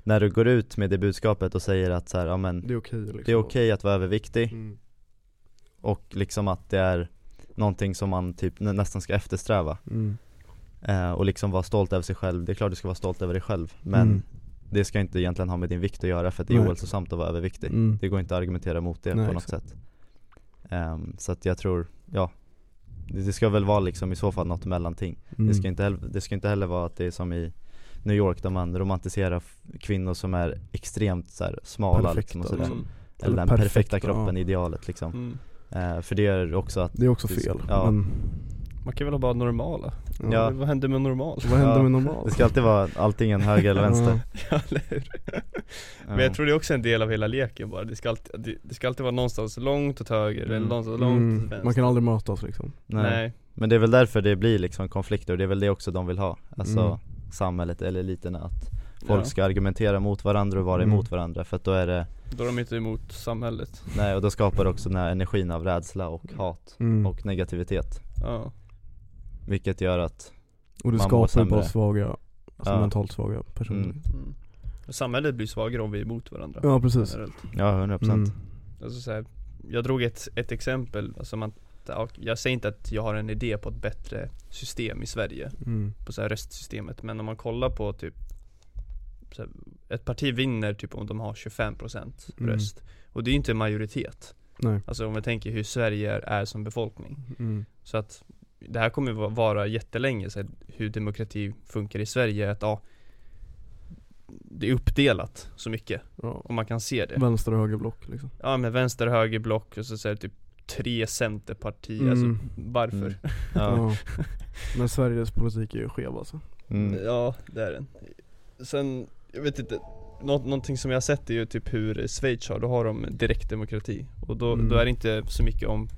När du går ut med det budskapet och säger att så här, ja men Det är okej liksom Det är okej att vara överviktig mm. och liksom att det är Någonting som man typ nä- nästan ska eftersträva Mm. eh, Och liksom vara stolt över sig själv, det är klart du ska vara stolt över dig själv Men Mm. det ska inte egentligen ha med din vikt att göra för att det är ohälsosamt att vara överviktig Mm. Det går inte att argumentera mot det Nej, på något exakt. sätt Ehm, Så att jag tror, ja det, ska väl vara liksom i så fall något mellanting Mm. det, ska inte heller, det ska inte heller vara att det är som i New York där man romantiserar kvinnor som är extremt så här, smala Perfekta, liksom liksom. Mm. Eller Eller den perfekta, perfekta kroppen, ja. idealet liksom Mm. Eh, För det är också att Det är också Det- fel, ja. men Man kan väl ha bara normala? Ja. Vad händer med normal? vad händer Ja, med normal? det ska alltid vara antingen höger eller vänster Ja, eller hur? Men jag tror det är också en del av hela leken bara, det ska alltid, det, det ska alltid vara någonstans långt åt höger eller Mm. någonstans långt åt Mm, vänster man kan aldrig mötas liksom Nej. Nej, Men det är väl därför det blir liksom konflikter och det är väl det också de vill ha Alltså Mm. Samhället eller eliterna att folk Ja. ska argumentera mot varandra och vara Mm. emot varandra för att då är det Då är de inte emot samhället Nej och då skapar det också den här energin av rädsla och hat mm. och negativitet Ja, Vilket gör att, Och det skapar bara svaga, alltså Ja. mentalt svaga personer Mm. mm. Samhället blir svagare om vi är emot varandra Ja precis generellt. ja 100% mm. Alltså så här, jag drog ett, ett exempel, alltså man, ja, jag säger inte att jag har en idé på ett bättre system i Sverige Mm. På så här röstsystemet, men om man kollar på typ här, Ett parti vinner typ om de har 25% Mm. röst Och det är ju inte en majoritet Nej Alltså om vi tänker hur Sverige är, är som befolkning mm. Så att det här kommer va- vara jättelänge så här, hur demokrati funkar i Sverige, att ja Det är uppdelat så mycket, ja. och man kan se det Vänster och högerblock liksom Ja med vänster och höger block och så, så är det typ tre centerpartier, Mm. alltså varför? Mm. ja. ja. Men Sveriges politik är ju skev alltså Mm. Ja, det är den Sen, jag vet inte Nå någonting som jag har sett är ju typ hur Schweiz har, då har de direktdemokrati Och då, Mm. då är det inte så mycket om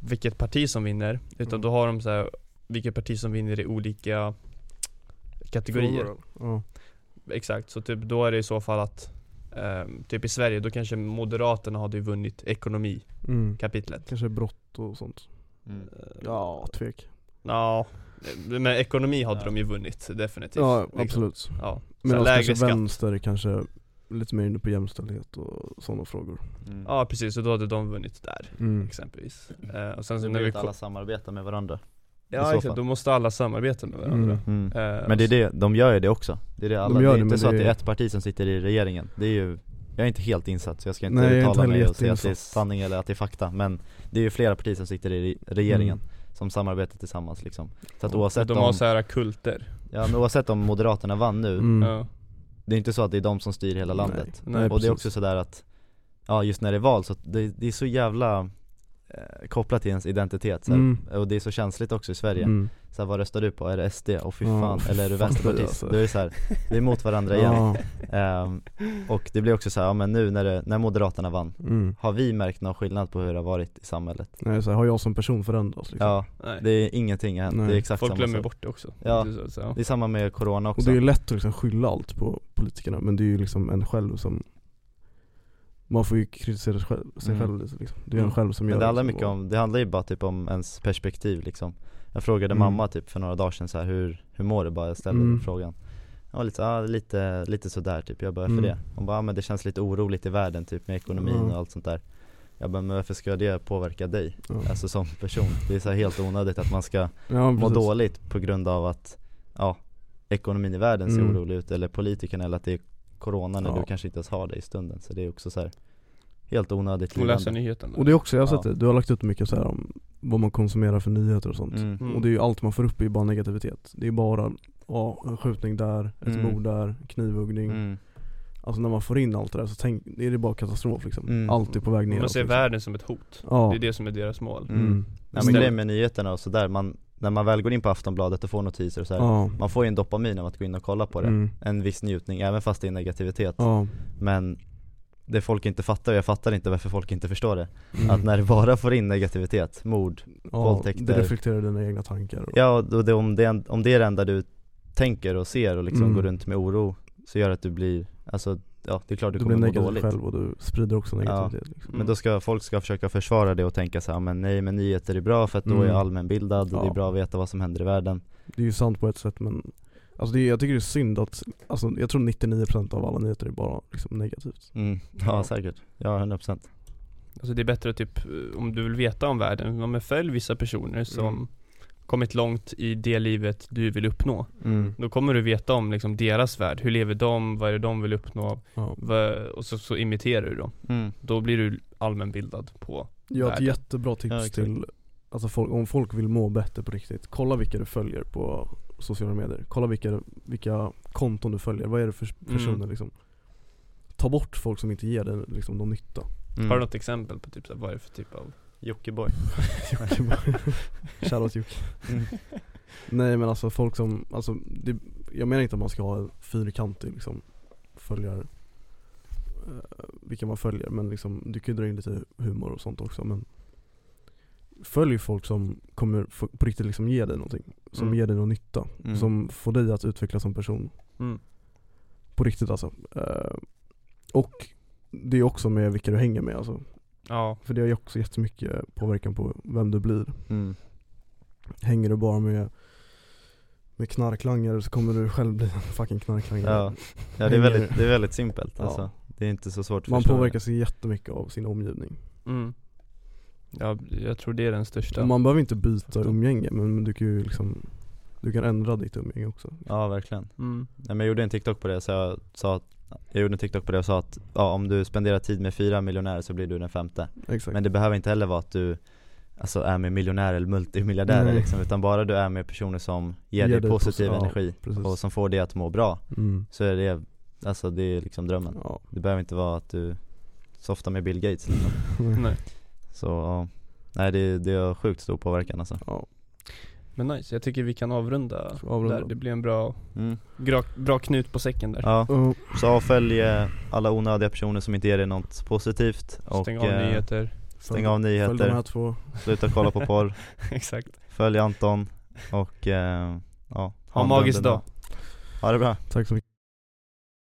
vilket parti som vinner Utan Mm. då har de så här, vilket parti som vinner i olika kategorier Exakt, så typ då är det i så fall att ehm, Typ i Sverige, då kanske Moderaterna hade ju vunnit ekonomikapitlet mm. Kanske brott och sånt Mm. Ja, tvek Ja, men ekonomi hade Ja. de ju vunnit definitivt Ja liksom. absolut Ja, Medan lägre kanske skatt. vänster kanske lite mer inne på jämställdhet och sådana frågor Mm. ja precis, och då hade de vunnit där mm. exempelvis eh, Och sen Så när vi alla kom, samarbetar med varandra Ja exakt, då måste alla samarbeta med varandra Mm. mm. Eh, Men det är det, de gör ju det också Det är det alla, De gör det är det, inte så att det det är ett parti som sitter i regeringen Det är ju Jag är inte helt insatt så jag ska inte Nej, inte uttala heller mig och säga att det är sanning eller att det är fakta Men det är ju flera partier som sitter i re- regeringen Mm. Som samarbetar tillsammans liksom Så att oavsett De har om, så här kulter ja, men oavsett om Moderaterna vann nu Mm. ja. Det är inte så att det är de som styr hela Nej. landet Nej, Och det är också sådär att Ja just när det är val så det, det är så jävla eh, kopplat till ens identitet så här. Mm. Och det är så känsligt också i Sverige Mm. så här, vad röstar du på? Är det SD? Och fy Ja, fan, eller är du vänsterpartist? alltså. Är det så här, vi är emot varandra igen Ehm, Och det blir också så här, ja men nu när, det, när Moderaterna vann mm. Har vi märkt någon skillnad på hur det har varit i samhället? Nej, så här, har jag som person förändrats liksom? Ja, Nej. det är ingenting hänt, Nej. det är exakt Folk samma glömmer sak bort det också Ja. Det är samma med Corona också Och det är lätt att liksom skylla allt på politikerna men det är ju liksom en själv som Man får ju kritisera sig själv, sig Mm. själv lite, liksom. Det är en Mm. själv som Men gör det handlar liksom, mycket om, det handlar ju bara typ om ens perspektiv liksom Jag frågade Mm. mamma typ för några dagar sedan så här, hur, hur mår du bara? Jag ställde Mm. frågan Ja lite, ja, lite, lite sådär typ, jag bara för Mm. det Hon bara, ja, men det känns lite oroligt i världen typ med ekonomin Mm. och allt sånt där Jag bara, men varför ska det påverka dig? Alltså som person, det är så helt onödigt att man ska ja, må dåligt på grund av att, ja, ekonomin i världen ser Mm. orolig ut eller politikerna eller att det är corona när Ja. du kanske inte ens har det i stunden Så det är också så här helt onödigt Och läsa nyheterna Och det är också, jag har Ja. sett det, du har lagt ut mycket så här om vad man konsumerar för nyheter och sånt mm. Mm. Och det är ju allt man får upp är ju bara negativitet Det är bara, ja, en skjutning där, ett Mm. mord där, knivhuggning Mm. Alltså när man får in allt det där så tänk, det är det bara katastrof liksom Mm. Allt är på väg ner Man ser världen som ett hot Ja, Det är det som är deras mål Mm. mm. Nej men grejen med nyheterna och sådär, man, när man väl går in på Aftonbladet och får notiser och så här, ja. Man får ju en dopamin av att gå in och kolla på det, Mm. en viss njutning, även fast det är negativitet Ja. Men det folk inte fattar, och jag fattar inte varför folk inte förstår det Mm. Att när det bara får in negativitet, mord, ja, våldtäkter. Det reflekterar dina egna tankar och, ja och det, om, det, om det är det enda du tänker och ser och liksom Mm. går runt med oro Så gör att du blir, alltså ja det är klart du Du kommer blir må negativ dåligt själv och du sprider också negativitet liksom. Men då ska folk ska försöka försvara det och tänka så här, men nej men nyheter är bra för att då är Mm. jag allmänbildad och det Ja. är bra att veta vad som händer i världen Det är ju sant på ett sätt men Alltså det är, jag tycker det är synd att, alltså jag tror 99% av alla nyheter är bara liksom negativt mm. Ja Ja. säkert, ja 100% Alltså det är bättre typ, eh, om du vill veta om världen, ja, men följ vissa personer som Mm. Kommit långt i det livet du vill uppnå. Mm. Då kommer du veta om liksom deras värld, hur lever de, vad är det de vill uppnå, vad, och så, så imiterar du dem. Mm. Då blir du allmänbildad på Jag har ett världen. jättebra tips Ja, till Alltså folk, om folk vill må bättre på riktigt, kolla vilka du följer på sociala medier Kolla vilka, vilka konton du följer, vad är det för personer Mm. liksom Ta bort folk som inte ger dig liksom, någon nytta Mm. Har du något exempel på typ vad är det för typ av Jockiboi Shoutout Jocke Mm. Nej men alltså folk som, alltså det, jag menar inte att man ska ha en fyrkantig liksom följar eh, vilka man följer men liksom du kan ju dra in lite humor och sånt också men Följ folk som kommer på riktigt liksom ge dig någonting, som Mm. ger dig någon nytta, Mm. som får dig att utvecklas som person mm. På riktigt alltså Eh, Och det är också med vilka du hänger med alltså Ja, För det har ju också jättemycket påverkan på vem du blir Mm. Hänger du bara med med knarklangare så kommer du själv bli en fucking knarklangare Ja. ja, det är väldigt, det är väldigt simpelt Ja. alltså. Det är inte så svårt att Man förstå. påverkas jättemycket av sin omgivning mm. ja, jag tror det är den största Man behöver inte byta umgänge men men du kan ju liksom Du kan ändra ditt umgänge också Ja verkligen. mm. Nej, men jag gjorde en TikTok på det så jag sa att jag gjorde en TikTok på det och sa att ja, om du spenderar tid med fyra miljonärer så blir du den femte Exakt Men det behöver inte heller vara att du Alltså är med miljonärer eller multimiljardärer Nej. liksom, utan bara du är med personer som ger, Ger dig positiv posi- ja, energi precis. och som får dig att må bra mm. Så är det, alltså det är liksom drömmen Ja, Det behöver inte vara att du softar med Bill Gates liksom. Nej. Så ja, nej det, det har sjukt stor påverkan alltså ja. Men nice, jag tycker vi kan avrunda, avrunda? där, det blir en bra, mm. bra, bra knut på säcken där. Ja, Oh, så avfölj eh, alla onödiga personer som inte ger dig något positivt och Stäng av eh, nyheter, stäng av Följ de här nyheter, två. Sluta kolla på porr, exakt. Följ Anton och eh, ja Ha en magisk dag. Ha det bra. Tack så mycket